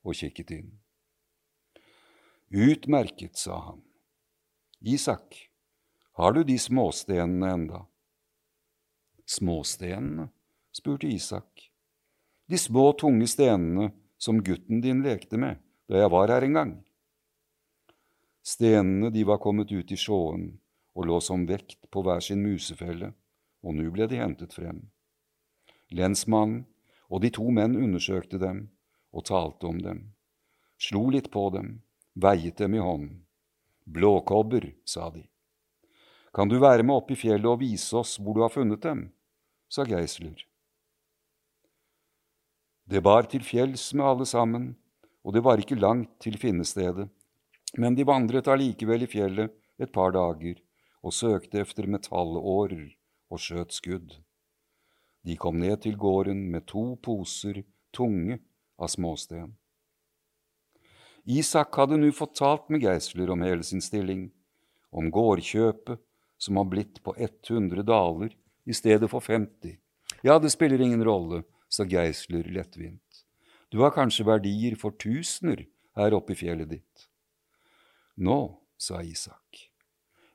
og kikket inn. Utmerket, sa han. Isak, har du de småstenene enda? Småstenene? spurte Isak. De små, tunge stenene som gutten din lekte med da jeg var her en gang. Stenene de var kommet ut i sjåen og lå som vekt på hver sin musefelle, og nå ble de hentet frem. Lensmannen og de to menn undersøkte dem og talte om dem, slo litt på dem, veiet dem i hånden. Blåkobber, sa de. Kan du være med opp i fjellet og vise oss hvor du har funnet dem? sa Geisler. Det bar til fjells med alle sammen, og det var ikke langt til finnestedet. Men de vandret allikevel i fjellet et par dager og søkte efter metallårer og skjøt skudd. De kom ned til gården med to poser tunge av småsten. Isak hadde nå fått talt med Geisler om hele sin stilling, om gårdkjøpet som har blitt på 100 daler i stedet for 50. Ja, det spiller ingen rolle, sa Geisler lettvint. Du har kanskje verdier for tusener her oppe i fjellet ditt. Nå, sa Isak,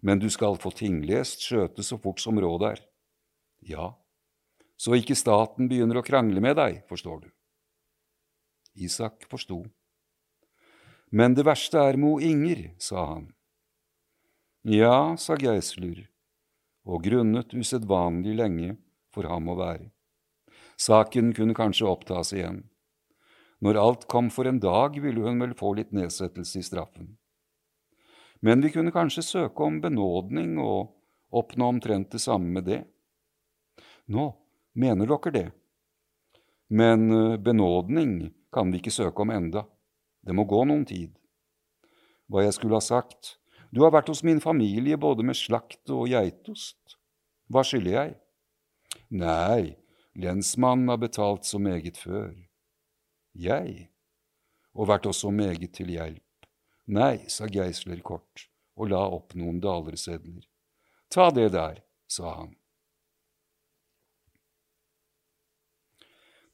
men du skal få tinglest skjøte så fort som råd er. Ja, så ikke staten begynner å krangle med deg, forstår du. Isak forsto. Men det verste er Mo Inger, sa han. Ja, sa Geisler, og grunnet usedvanlig lenge for ham å være. Saken kunne kanskje opptas igjen. Når alt kom for en dag, ville hun vel få litt nedsettelse i straffen. Men vi kunne kanskje søke om benådning og oppnå omtrent det samme med det. Nå, mener dere det? Men eh, benådning kan vi ikke søke om enda. Det må gå noen tid. Hva jeg skulle ha sagt, du har vært hos min familie både med slakt og geitost. Hva skylder jeg? Nei, lensmannen har betalt så meget før. Jeg? Og vært også meget til hjelp. Nei, sa Geisler kort og la opp noen dalersedler. Ta det der, sa han.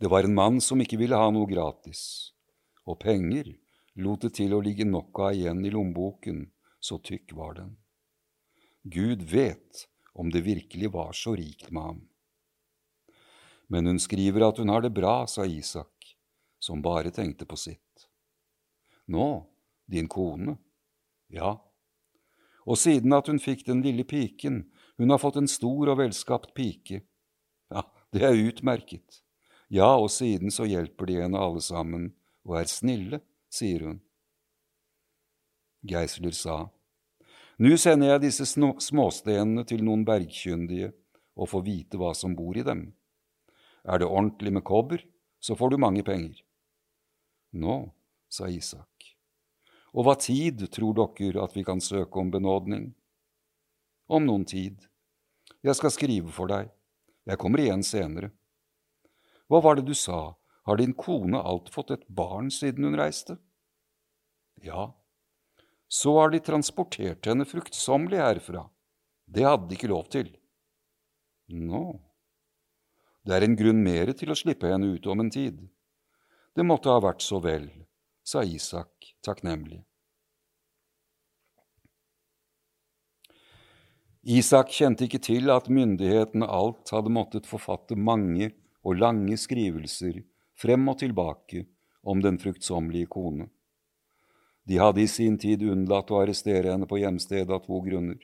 Det var en mann som ikke ville ha noe gratis, og penger lot det til å ligge nok av igjen i lommeboken, så tykk var den. Gud vet om det virkelig var så rikt med ham. Men hun skriver at hun har det bra, sa Isak, som bare tenkte på sitt. Nå din kone? Ja. Og siden at hun fikk den lille piken, hun har fått en stor og velskapt pike. Ja, det er utmerket. Ja, og siden så hjelper de henne alle sammen og er snille, sier hun. Geisler sa, Nå sender jeg disse småstenene til noen bergkyndige og får vite hva som bor i dem. Er det ordentlig med kobber, så får du mange penger. Nå, sa Isak, og hva tid tror dere at vi kan søke om benådning? Om noen tid. Jeg skal skrive for deg. Jeg kommer igjen senere. Hva var det du sa, har din kone alt fått et barn siden hun reiste? Ja. Så har de transportert henne fruktsommelig herfra. Det hadde de ikke lov til. Nå. Det er en grunn mere til å slippe henne ut om en tid. Det måtte ha vært så vel sa Isak takknemlig. Isak kjente ikke til at myndighetene alt hadde måttet forfatte mange og lange skrivelser frem og tilbake om den fruktsommelige kone. De hadde i sin tid unnlatt å arrestere henne på hjemstedet av to grunner.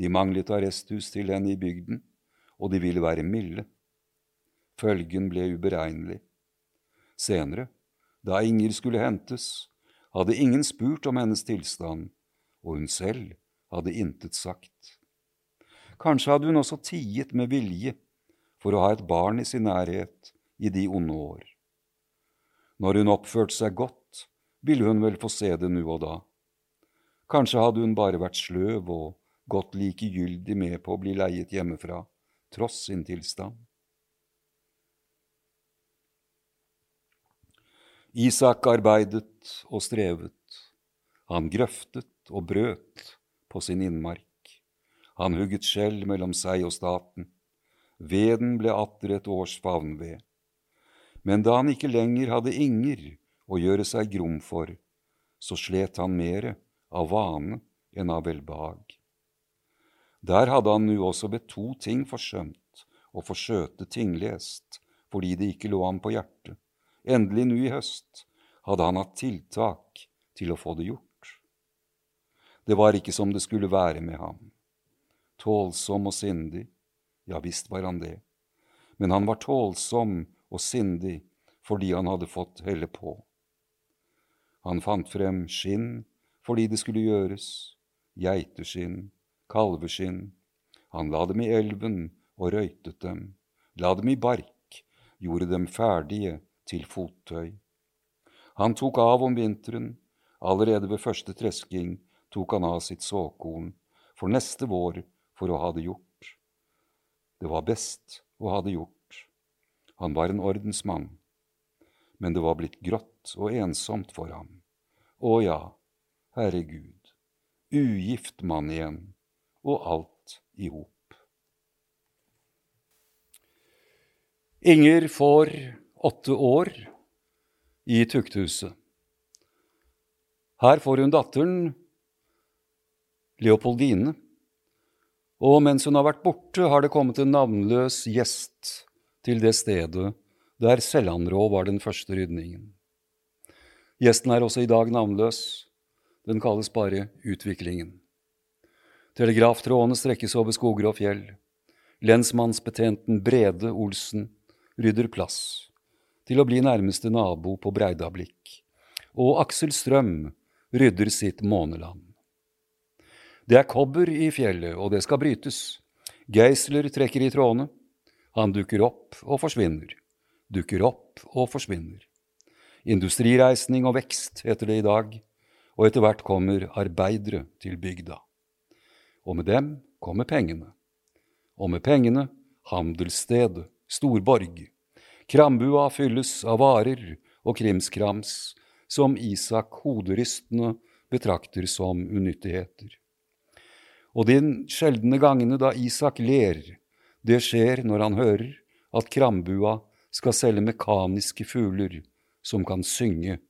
De manglet arresthus til henne i bygden, og de ville være milde. Følgen ble uberegnelig. Senere, da Inger skulle hentes, hadde ingen spurt om hennes tilstand, og hun selv hadde intet sagt. Kanskje hadde hun også tiet med vilje for å ha et barn i sin nærhet i de onde år. Når hun oppførte seg godt, ville hun vel få se det nå og da. Kanskje hadde hun bare vært sløv og gått likegyldig med på å bli leiet hjemmefra, tross sin tilstand. Isak arbeidet og strevet. Han grøftet og brøt på sin innmark. Han hugget skjell mellom seg og staten. Veden ble atter et års favnved. Men da han ikke lenger hadde inger å gjøre seg grom for, så slet han mere av vane enn av velbehag. Der hadde han nu også ved to ting forsømt og forsøte tinglest, fordi det ikke lå ham på hjertet. Endelig nå i høst hadde han hatt tiltak til å få det gjort. Det var ikke som det skulle være med ham. Tålsom og sindig, ja visst var han det, men han var tålsom og sindig fordi han hadde fått helle på. Han fant frem skinn fordi det skulle gjøres, geiteskinn, kalveskinn. Han la dem i elven og røytet dem, la dem i bark, gjorde dem ferdige til fottøy. Han tok av om vinteren, allerede ved første tresking tok han av sitt såkorn, for neste vår for å ha det gjort. Det var best å ha det gjort. Han var en ordensmann, men det var blitt grått og ensomt for ham. Å ja, herregud, ugift mann igjen, og alt i hop. Inger får åtte år i tukthuset. Her får hun datteren Leopoldine, og mens hun har vært borte, har det kommet en navnløs gjest til det stedet der Sellanrå var den første rydningen. Gjesten er også i dag navnløs, den kalles bare Utviklingen. Telegraftrådene strekkes over skoger og fjell. Lensmannsbetjenten Brede Olsen rydder plass til å bli nærmeste nabo på Breidablikk, og Aksel Strøm rydder sitt måneland. Det er kobber i fjellet, og det skal brytes. Geisler trekker i trådene. Han dukker opp og forsvinner. Dukker opp og forsvinner. Industrireisning og vekst heter det i dag, og etter hvert kommer arbeidere til bygda og med dem kommer pengene. Og med pengene handelsstedet, storborg. Krambua fylles av varer og krimskrams som Isak hoderystende betrakter som unyttigheter. Og de sjeldne gangene da Isak ler, det skjer når han hører at Krambua skal selge mekaniske fugler som kan synge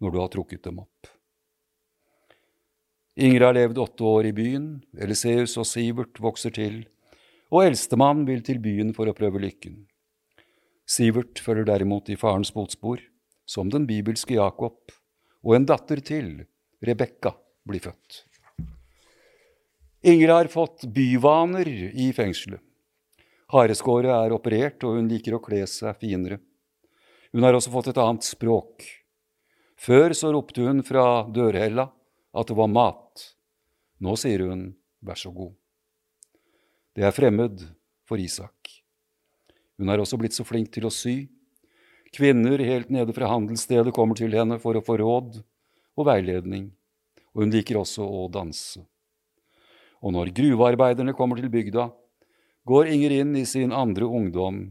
når du har trukket dem opp. Inger har levd åtte år i byen, Eliseus og Sivert vokser til, og eldstemann vil til byen for å prøve lykken. Sivert følger derimot i farens fotspor, som den bibelske Jakob, og en datter til, Rebekka, blir født. Inger har fått byvaner i fengselet. Hareskåret er operert, og hun liker å kle seg finere. Hun har også fått et annet språk. Før så ropte hun fra dørhella at det var mat. Nå sier hun vær så god. Det er fremmed for Isak. Hun er også blitt så flink til å sy. Kvinner helt nede fra handelsstedet kommer til henne for å få råd og veiledning, og hun liker også å danse. Og når gruvearbeiderne kommer til bygda, går Inger inn i sin andre ungdom,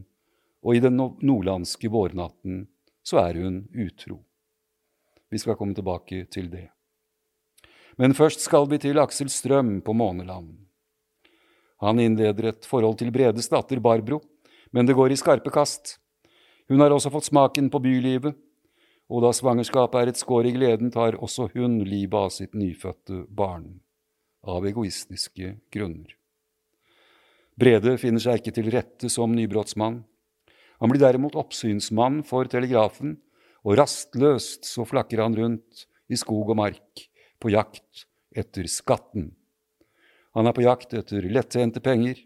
og i den nordlandske vårnatten så er hun utro. Vi skal komme tilbake til det. Men først skal vi til Aksel Strøm på Måneland. Han innleder et forhold til Bredes datter Barbro, men det går i skarpe kast. Hun har også fått smaken på bylivet, og da svangerskapet er et skår i gleden, tar også hun livet av sitt nyfødte barn, av egoistiske grunner. Brede finner seg ikke til rette som nybrottsmann. Han blir derimot oppsynsmann for telegrafen, og rastløst så flakker han rundt i skog og mark, på jakt etter skatten. Han er på jakt etter lettjente penger,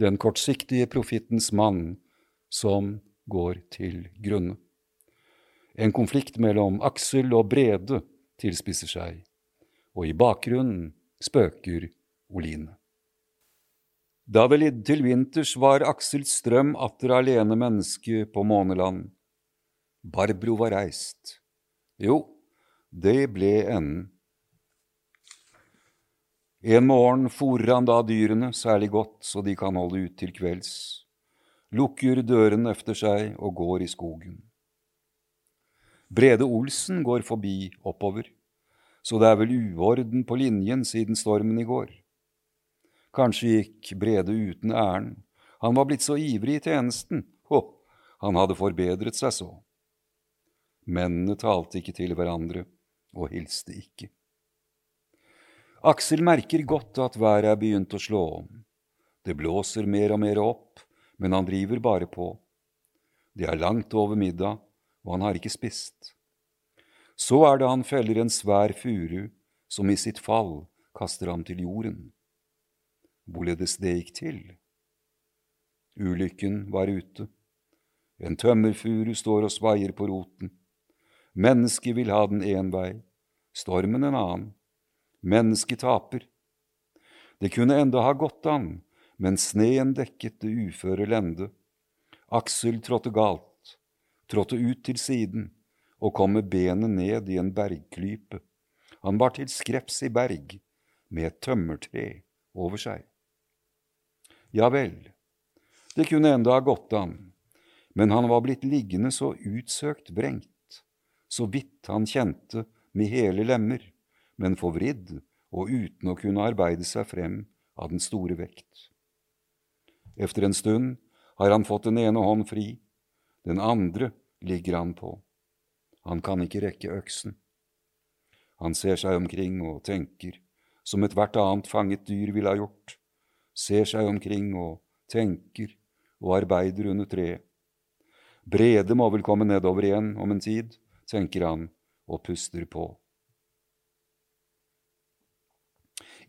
den kortsiktige profittens mann som går til grunne. En konflikt mellom Aksel og Brede tilspisser seg, og i bakgrunnen spøker Oline. Da vi lidde til vinters, var Aksel Strøm atter alene menneske på måneland. Barbro var reist. Jo, det ble enden. En morgen fôrer han da dyrene særlig godt så de kan holde ut til kvelds, lukker dørene efter seg og går i skogen. Brede Olsen går forbi oppover, så det er vel uorden på linjen siden stormen i går. Kanskje gikk Brede uten ærend, han var blitt så ivrig i tjenesten, hå, han hadde forbedret seg så. Mennene talte ikke til hverandre og hilste ikke. Aksel merker godt at været er begynt å slå om. Det blåser mer og mer opp, men han driver bare på. Det er langt over middag, og han har ikke spist. Så er det han feller en svær furu som i sitt fall kaster ham til jorden. Hvorledes det gikk til? Ulykken var ute. En tømmerfuru står og svaier på roten. Mennesket vil ha den én vei, stormen en annen. Mennesket taper. Det kunne enda ha gått an, men sneen dekket det uføre lende. Aksel trådte galt, trådte ut til siden og kom med benet ned i en bergklype. Han var til skreps i berg, med et tømmertre over seg. Ja vel, det kunne enda ha gått an, men han var blitt liggende så utsøkt vrengt, så vidt han kjente med hele lemmer men forvridd og uten å kunne arbeide seg frem av den store vekt. Efter en stund har han fått den ene hånd fri, den andre ligger han på. Han kan ikke rekke øksen. Han ser seg omkring og tenker, som ethvert annet fanget dyr ville ha gjort, ser seg omkring og tenker og arbeider under treet. Brede må vel komme nedover igjen om en tid, tenker han og puster på.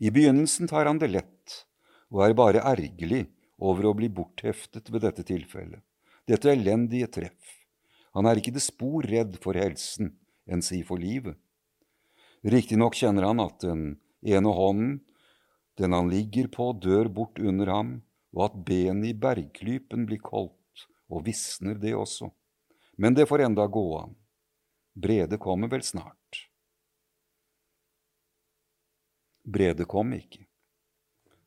I begynnelsen tar han det lett, og er bare ergerlig over å bli bortheftet ved dette tilfellet, dette elendige treff. Han er ikke det spor redd for helsen, enn si for livet. Riktignok kjenner han at den ene hånden, den han ligger på, dør bort under ham, og at benet i bergklypen blir koldt, og visner det også. Men det får enda gå an. Brede kommer vel snart. Brede kom ikke.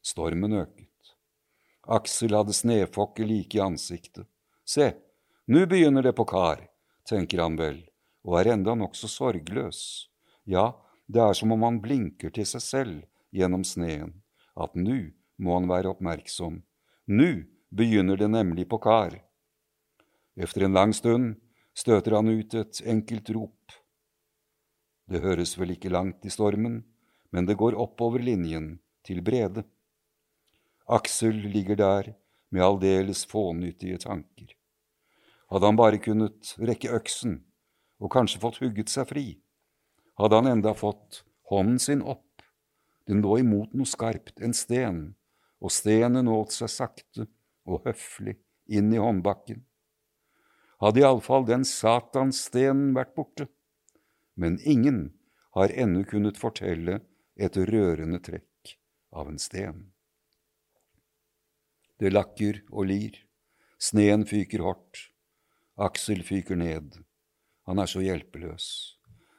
Stormen øket. Aksel hadde snøfokke like i ansiktet. Se, nå begynner det på kar, tenker han vel, og er enda nokså sorgløs. Ja, det er som om han blinker til seg selv gjennom sneen, at nu må han være oppmerksom. Nu begynner det nemlig på kar. Efter en lang stund støter han ut et enkelt rop. Det høres vel ikke langt i stormen, men det går oppover linjen, til Brede. Aksel ligger der med aldeles fånyttige tanker. Hadde han bare kunnet rekke øksen og kanskje fått hugget seg fri, hadde han enda fått hånden sin opp, den lå imot noe skarpt, en sten, og stenen åt seg sakte og høflig inn i håndbakken. Hadde iallfall den satansstenen vært borte, men ingen har ennå kunnet fortelle et rørende trekk av en sten. Det lakker og lir, sneen fyker hardt, Aksel fyker ned, han er så hjelpeløs.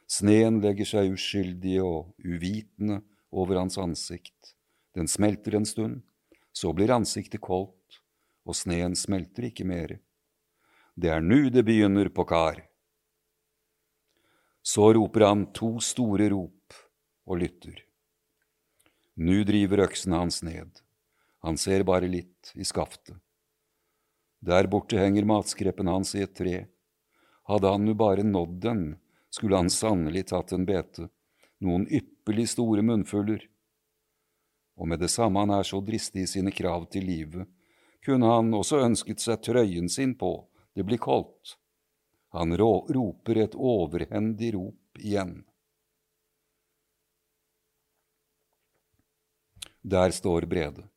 Sneen legger seg uskyldig og uvitende over hans ansikt. Den smelter en stund, så blir ansiktet koldt, og sneen smelter ikke mere. Det er nu det begynner på kar. Så roper han to store rop og lytter. Nu driver øksen hans ned. Han ser bare litt i skaftet. Der borte henger matskreppen hans i et tre. Hadde han nu bare nådd den, skulle han sannelig tatt en bete, noen ypperlig store munnfuller. Og med det samme han er så dristig i sine krav til livet, kunne han også ønsket seg trøyen sin på, det blir koldt. Han roper et overhendig rop igjen. Der står Brede.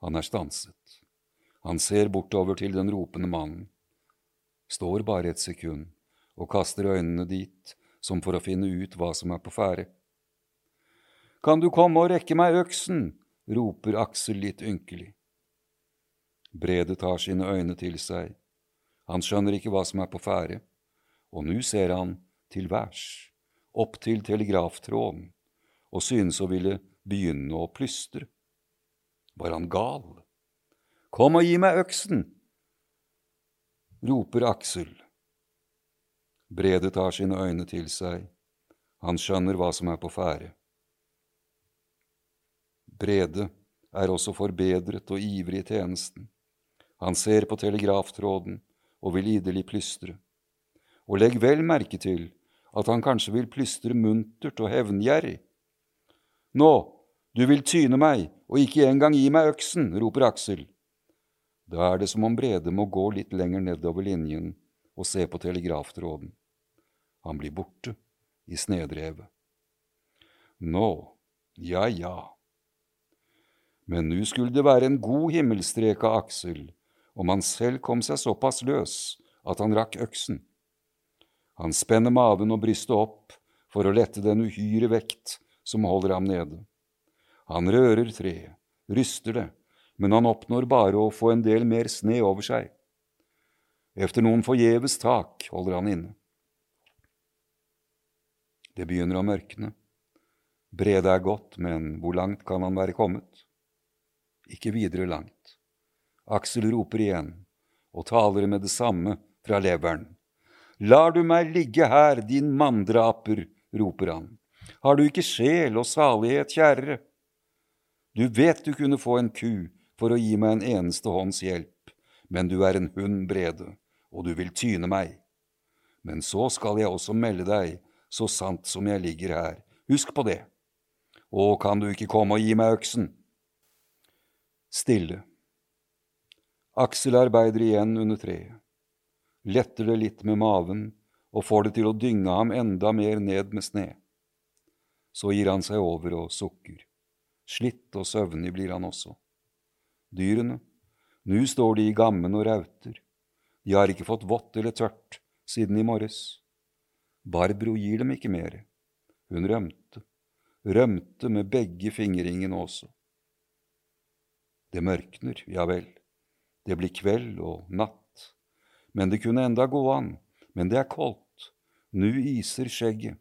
Han er stanset. Han ser bortover til den ropende mannen. Står bare et sekund og kaster øynene dit, som for å finne ut hva som er på ferde. Kan du komme og rekke meg øksen? roper Aksel litt ynkelig. Brede tar sine øyne til seg. Han skjønner ikke hva som er på ferde, og nå ser han til værs, opp til telegraftråden, og synes å ville begynne å plystre. Var han gal? Kom og gi meg øksen! roper Aksel. Brede tar sine øyne til seg. Han skjønner hva som er på ferde. Brede er også forbedret og ivrig i tjenesten. Han ser på telegraftråden og vil idelig plystre. Og legg vel merke til at han kanskje vil plystre muntert og hevngjerrig. Nå, du vil tyne meg og ikke engang gi meg øksen, roper Aksel. Da er det som om Brede må gå litt lenger nedover linjen og se på telegraftråden. Han blir borte i snedrevet. Nå, ja ja. Men nå skulle det være en god himmelstrek av Aksel om han selv kom seg såpass løs at han rakk øksen. Han spenner maven og brystet opp for å lette den uhyre vekt som holder ham nede. Han rører treet, ryster det, men han oppnår bare å få en del mer sne over seg. Efter noen forgjeves tak holder han inne. Det begynner å mørkne. Brede er godt, men hvor langt kan han være kommet? ikke videre langt. Aksel roper igjen, og taler med det samme fra leveren. Lar du meg ligge her, din manndraper, roper han. Har du ikke sjel og salighet, kjære? Du vet du kunne få en ku for å gi meg en eneste hånds hjelp, men du er en hund, Brede, og du vil tyne meg. Men så skal jeg også melde deg, så sant som jeg ligger her, husk på det. Å, kan du ikke komme og gi meg øksen? Stille. Aksel arbeider igjen under treet. Letter det litt med maven og får det til å dynge ham enda mer ned med sne. Så gir han seg over og sukker. Slitt og søvnig blir han også. Dyrene, nå står de i gammen og rauter. De har ikke fått vått eller tørt siden i morges. Barbro gir dem ikke mere. Hun rømte, rømte med begge fingeringene også. Det mørkner, ja vel. Det blir kveld og natt. Men det kunne enda gå an. Men det er koldt. Nu iser skjegget.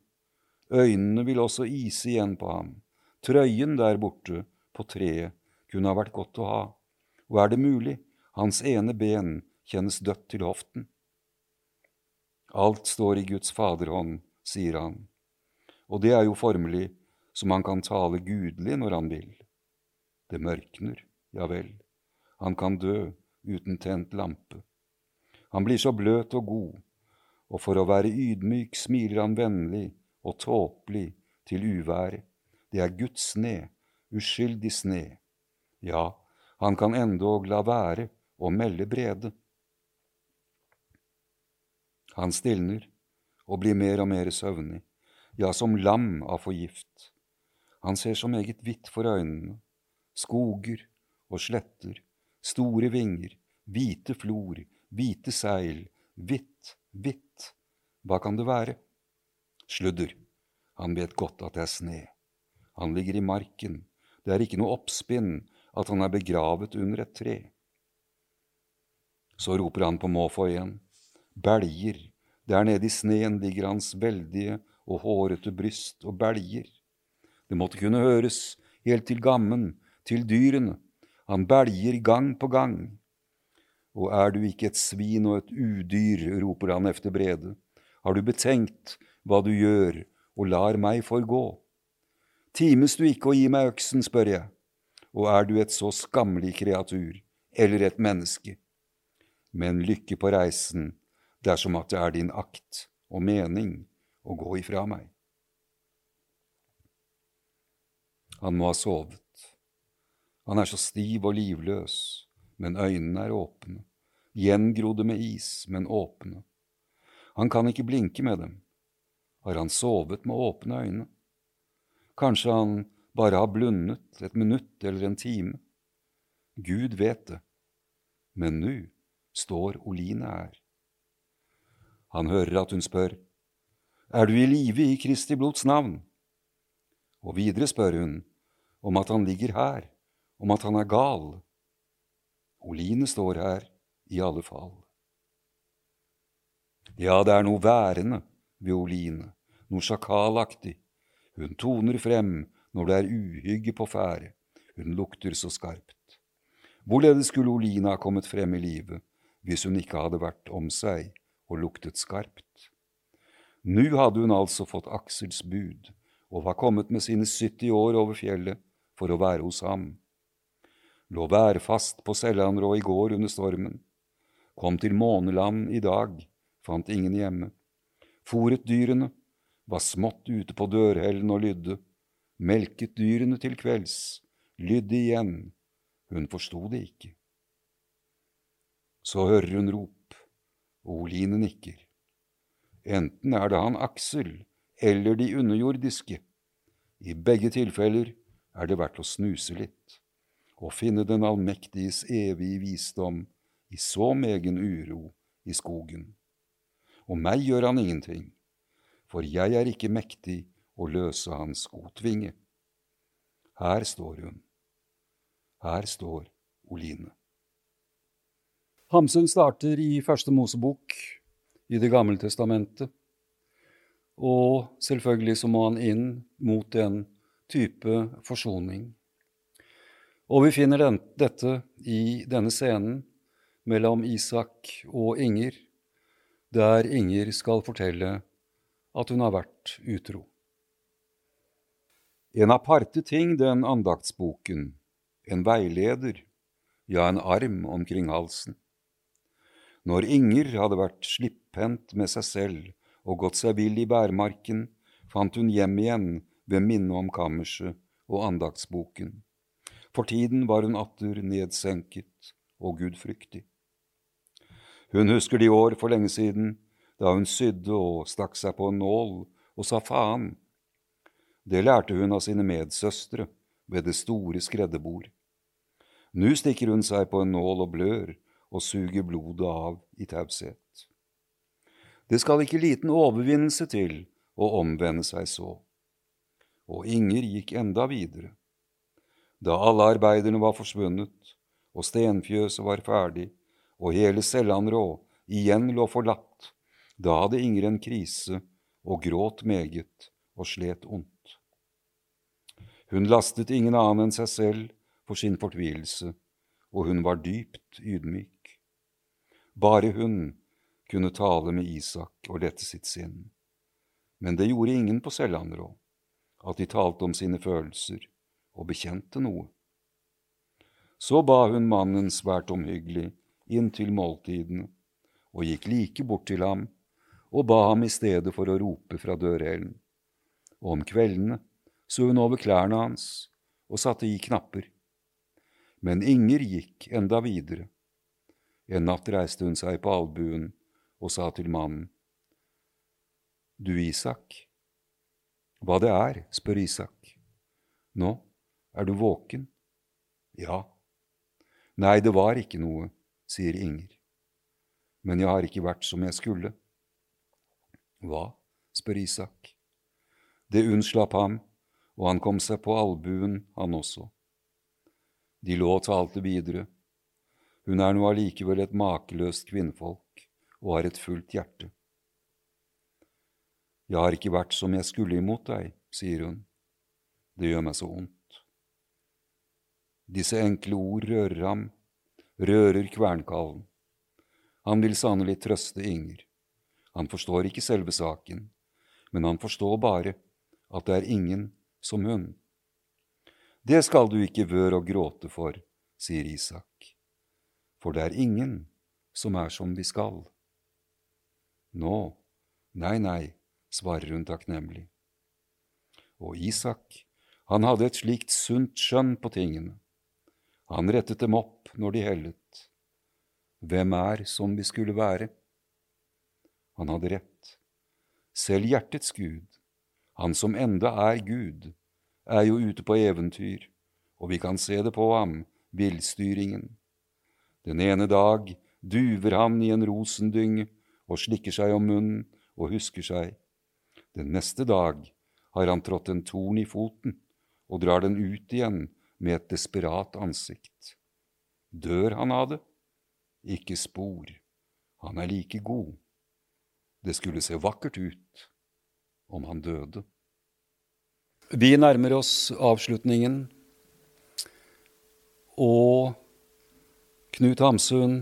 Øynene vil også ise igjen på ham. Trøyen der borte på treet kunne ha vært godt å ha. Og er det mulig, hans ene ben kjennes dødt til hoften. Alt står i Guds faderhånd, sier han, og det er jo formelig som han kan tale gudelig når han vil. Det mørkner. Ja vel, han kan dø uten tent lampe. Han blir så bløt og god, og for å være ydmyk smiler han vennlig og tåpelig til uværet. Det er Guds sne, uskyldig sne. Ja, han kan endog la være å melde Brede. Han stilner og blir mer og mer søvnig, ja, som lam av forgift. Han ser så meget hvitt for øynene, skoger, og sletter, store vinger, hvite flor, hvite seil, hvitt, hvitt, hva kan det være? Sludder, han vet godt at det er sne. Han ligger i marken, det er ikke noe oppspinn at han er begravet under et tre. Så roper han på måfå igjen. Belger, der nede i sneen ligger hans veldige og hårete bryst og belger. Det måtte kunne høres helt til gammen, til dyrene, han belger gang på gang. Og er du ikke et svin og et udyr, roper han efter Brede, har du betenkt hva du gjør, og lar meg forgå? Times du ikke å gi meg øksen, spør jeg, og er du et så skammelig kreatur, eller et menneske? Men lykke på reisen dersom at det er din akt og mening å gå ifra meg. Han må ha sovet. Han er så stiv og livløs, men øynene er åpne, gjengrodde med is, men åpne. Han kan ikke blinke med dem. Har han sovet med åpne øyne? Kanskje han bare har blundet et minutt eller en time. Gud vet det, men nå står Oline her. Han hører at hun spør, Er du i live i Kristi blods navn? Og videre spør hun om at han ligger her, om at han er gal. Oline står her i alle fall. Ja, det er noe værende ved Oline, noe sjakalaktig. Hun toner frem når det er uhygge på ferde, hun lukter så skarpt. Hvorledes skulle Olina ha kommet frem i livet hvis hun ikke hadde vært om seg og luktet skarpt? Nå hadde hun altså fått Aksels bud og var kommet med sine 70 år over fjellet for å være hos ham. Lå værfast på Sellanrå i går under stormen. Kom til Måneland i dag, fant ingen hjemme. Fòret dyrene, var smått ute på dørhellen og lydde. Melket dyrene til kvelds, lydde igjen. Hun forsto det ikke. Så hører hun rop, og Oline nikker. Enten er det han Aksel eller de underjordiske. I begge tilfeller er det verdt å snuse litt og finne den allmektiges evige visdom i så megen uro i skogen. Og meg gjør han ingenting, for jeg er ikke mektig å løse hans skotvinge. Her står hun. Her står Oline. Hamsun starter i Første Mosebok i Det gamle testamentet, og selvfølgelig så må han inn mot en type forsoning. Og vi finner den, dette i denne scenen mellom Isak og Inger, der Inger skal fortelle at hun har vært utro. En aparte ting, den andaktsboken, en veileder, ja, en arm omkring halsen. Når Inger hadde vært slipphendt med seg selv og gått seg vill i bærmarken, fant hun hjem igjen ved minnet om kammerset og andaktsboken. For tiden var hun atter nedsenket og gudfryktig. Hun husker de år for lenge siden da hun sydde og stakk seg på en nål og sa faen. Det lærte hun av sine medsøstre ved det store skredderbord. Nå stikker hun seg på en nål og blør og suger blodet av i taushet. Det skal ikke liten overvinnelse til å omvende seg så. Og Inger gikk enda videre. Da alle arbeiderne var forsvunnet, og stenfjøset var ferdig, og hele Sellanrå igjen lå forlatt, da hadde Inger en krise og gråt meget og slet ondt. Hun lastet ingen annen enn seg selv for sin fortvilelse, og hun var dypt ydmyk. Bare hun kunne tale med Isak og lette sitt sinn. Men det gjorde ingen på Sellandrå, at de talte om sine følelser og bekjente noe. Så ba hun mannen svært omhyggelig inn til måltidene, og gikk like bort til ham og ba ham i stedet for å rope fra dørhælen. Og om kveldene så hun over klærne hans og satte i knapper. Men Inger gikk enda videre. En natt reiste hun seg på albuen og sa til mannen, Du, Isak. Hva det er, spør Isak. Nå, er du våken? Ja. Nei, det var ikke noe, sier Inger. Men jeg har ikke vært som jeg skulle. Hva? spør Isak. Det unnslapp ham, og han kom seg på albuen, han også. De lå og talte videre. Hun er nå allikevel et makeløst kvinnfolk og har et fullt hjerte. Jeg har ikke vært som jeg skulle imot deg, sier hun. Det gjør meg så vondt. Disse enkle ord rører ham, rører kvernkallen. Han vil sannelig trøste Inger. Han forstår ikke selve saken, men han forstår bare at det er ingen som hun. Det skal du ikke vør og gråte for, sier Isak, for det er ingen som er som de skal. Nå, nei, nei, svarer hun takknemlig. Og Isak, han hadde et slikt sunt skjønn på tingene. Han rettet dem opp når de hellet. Hvem er som vi skulle være? Han hadde rett. Selv hjertets Gud, han som enda er Gud, er jo ute på eventyr, og vi kan se det på ham, villstyringen. Den ene dag duver han i en rosendynge og slikker seg om munnen og husker seg. Den neste dag har han trådt en torn i foten og drar den ut igjen med et desperat ansikt. Dør han av det? Ikke spor. Han er like god. Det skulle se vakkert ut om han døde. Vi nærmer oss avslutningen, og Knut Hamsun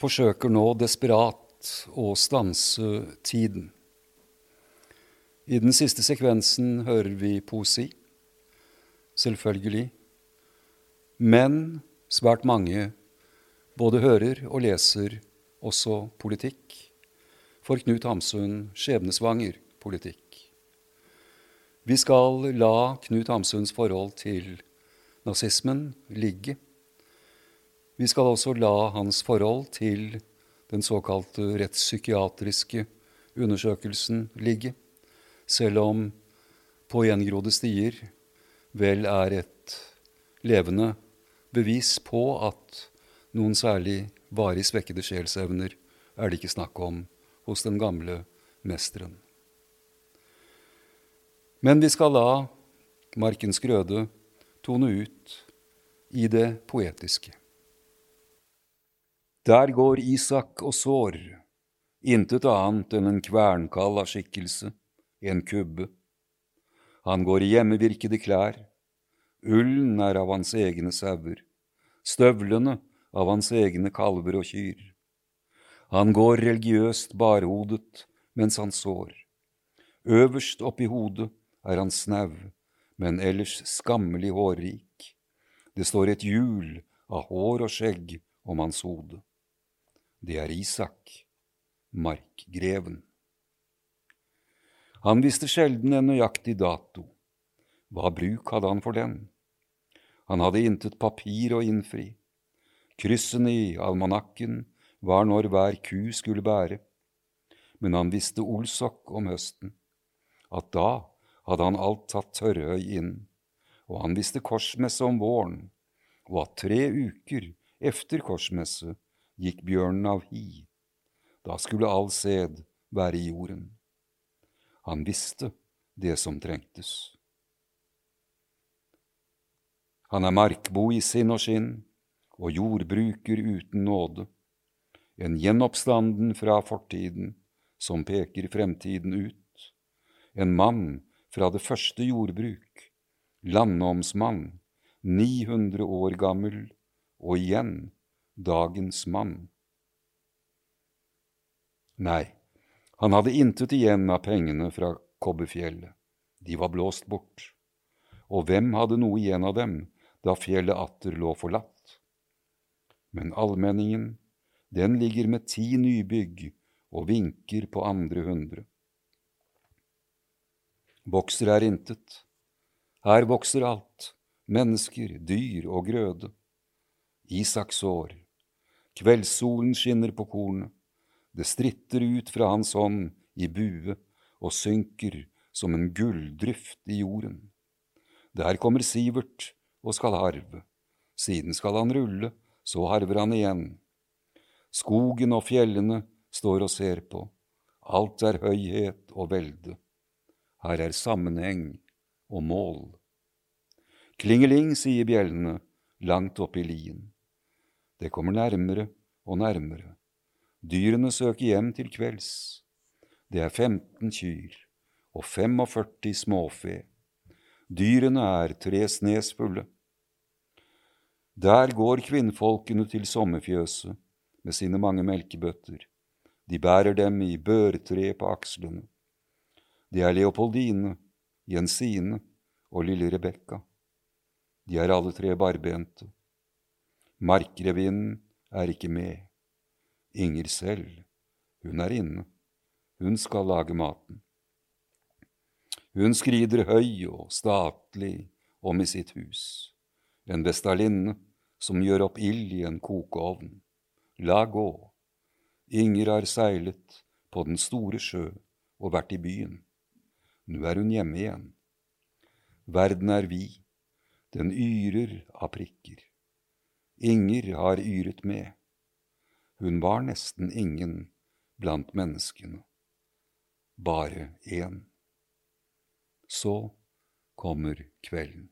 forsøker nå desperat å stanse tiden. I den siste sekvensen hører vi poesi, selvfølgelig, men svært mange både hører og leser også politikk. For Knut Hamsun skjebnesvanger politikk. Vi skal la Knut Hamsuns forhold til nazismen ligge. Vi skal også la hans forhold til den såkalte rettspsykiatriske undersøkelsen ligge, selv om På gjengrodde stier vel er et levende bevis på at noen særlig varig svekkede sjelsevner er det ikke snakk om hos den gamle mesteren. Men vi skal la Markens grøde tone ut i det poetiske. Der går Isak og sår, intet annet enn en kvernkall av skikkelse, en kubbe. Han går i hjemmevirkede klær, ullen er av hans egne sauer, støvlene av hans egne kalver og kyr. Han går religiøst barhodet mens han sår. Øverst oppi hodet er han snau, men ellers skammelig hårrik. Det står et hjul av hår og skjegg om hans hode. Det er Isak, markgreven. Han visste sjelden en nøyaktig dato. Hva bruk hadde han for den? Han hadde intet papir å innfri. Kryssene i almanakken var når hver ku skulle bære, men han visste olsokk om høsten, at da hadde han alt tatt tørrhøy inn, og han visste korsmesse om våren, og at tre uker efter korsmesse gikk bjørnen av hi, da skulle all sæd være i jorden. Han visste det som trengtes. Han er markbo i sinn og skinn, og jordbruker uten nåde, en gjenoppstanden fra fortiden som peker fremtiden ut, en mann fra det første jordbruk, landomsmann, 900 år gammel, og igjen dagens mann. Nei, han hadde intet igjen av pengene fra Kobbefjellet, de var blåst bort, og hvem hadde noe igjen av dem da fjellet atter lå forlatt? men allmenningen, den ligger med ti nybygg og vinker på andre hundre. Vokser er intet. Her vokser alt, mennesker, dyr og grøde. Isaks år. Kveldssolen skinner på kornet. Det stritter ut fra hans hånd i bue og synker som en gulldryft i jorden. Der kommer Sivert og skal harve. Siden skal han rulle så harver han igjen. Skogen og fjellene står og ser på. Alt er høyhet og velde. Her er sammenheng og mål. Klingeling, sier bjellene, langt oppe i lien. Det kommer nærmere og nærmere. Dyrene søker hjem til kvelds. Det er 15 kyr og 45 småfe. Dyrene er tre snes fulle. Der går kvinnfolkene til sommerfjøset med sine mange melkebøtter. De bærer dem i børtre på akslene. Det er Leopoldine, Jensine og lille Rebekka. De er alle tre barbente. Markrevinnen er ikke med. Inger selv, hun er inne. Hun skal lage maten. Hun skrider høy og statlig om i sitt hus en vestalinne som gjør opp ild i en kokeovn. La gå. Inger har seilet på den store sjø og vært i byen. Nå er hun hjemme igjen. Verden er vid, den yrer av prikker. Inger har yret med. Hun var nesten ingen blant menneskene, bare én. Så kommer kvelden.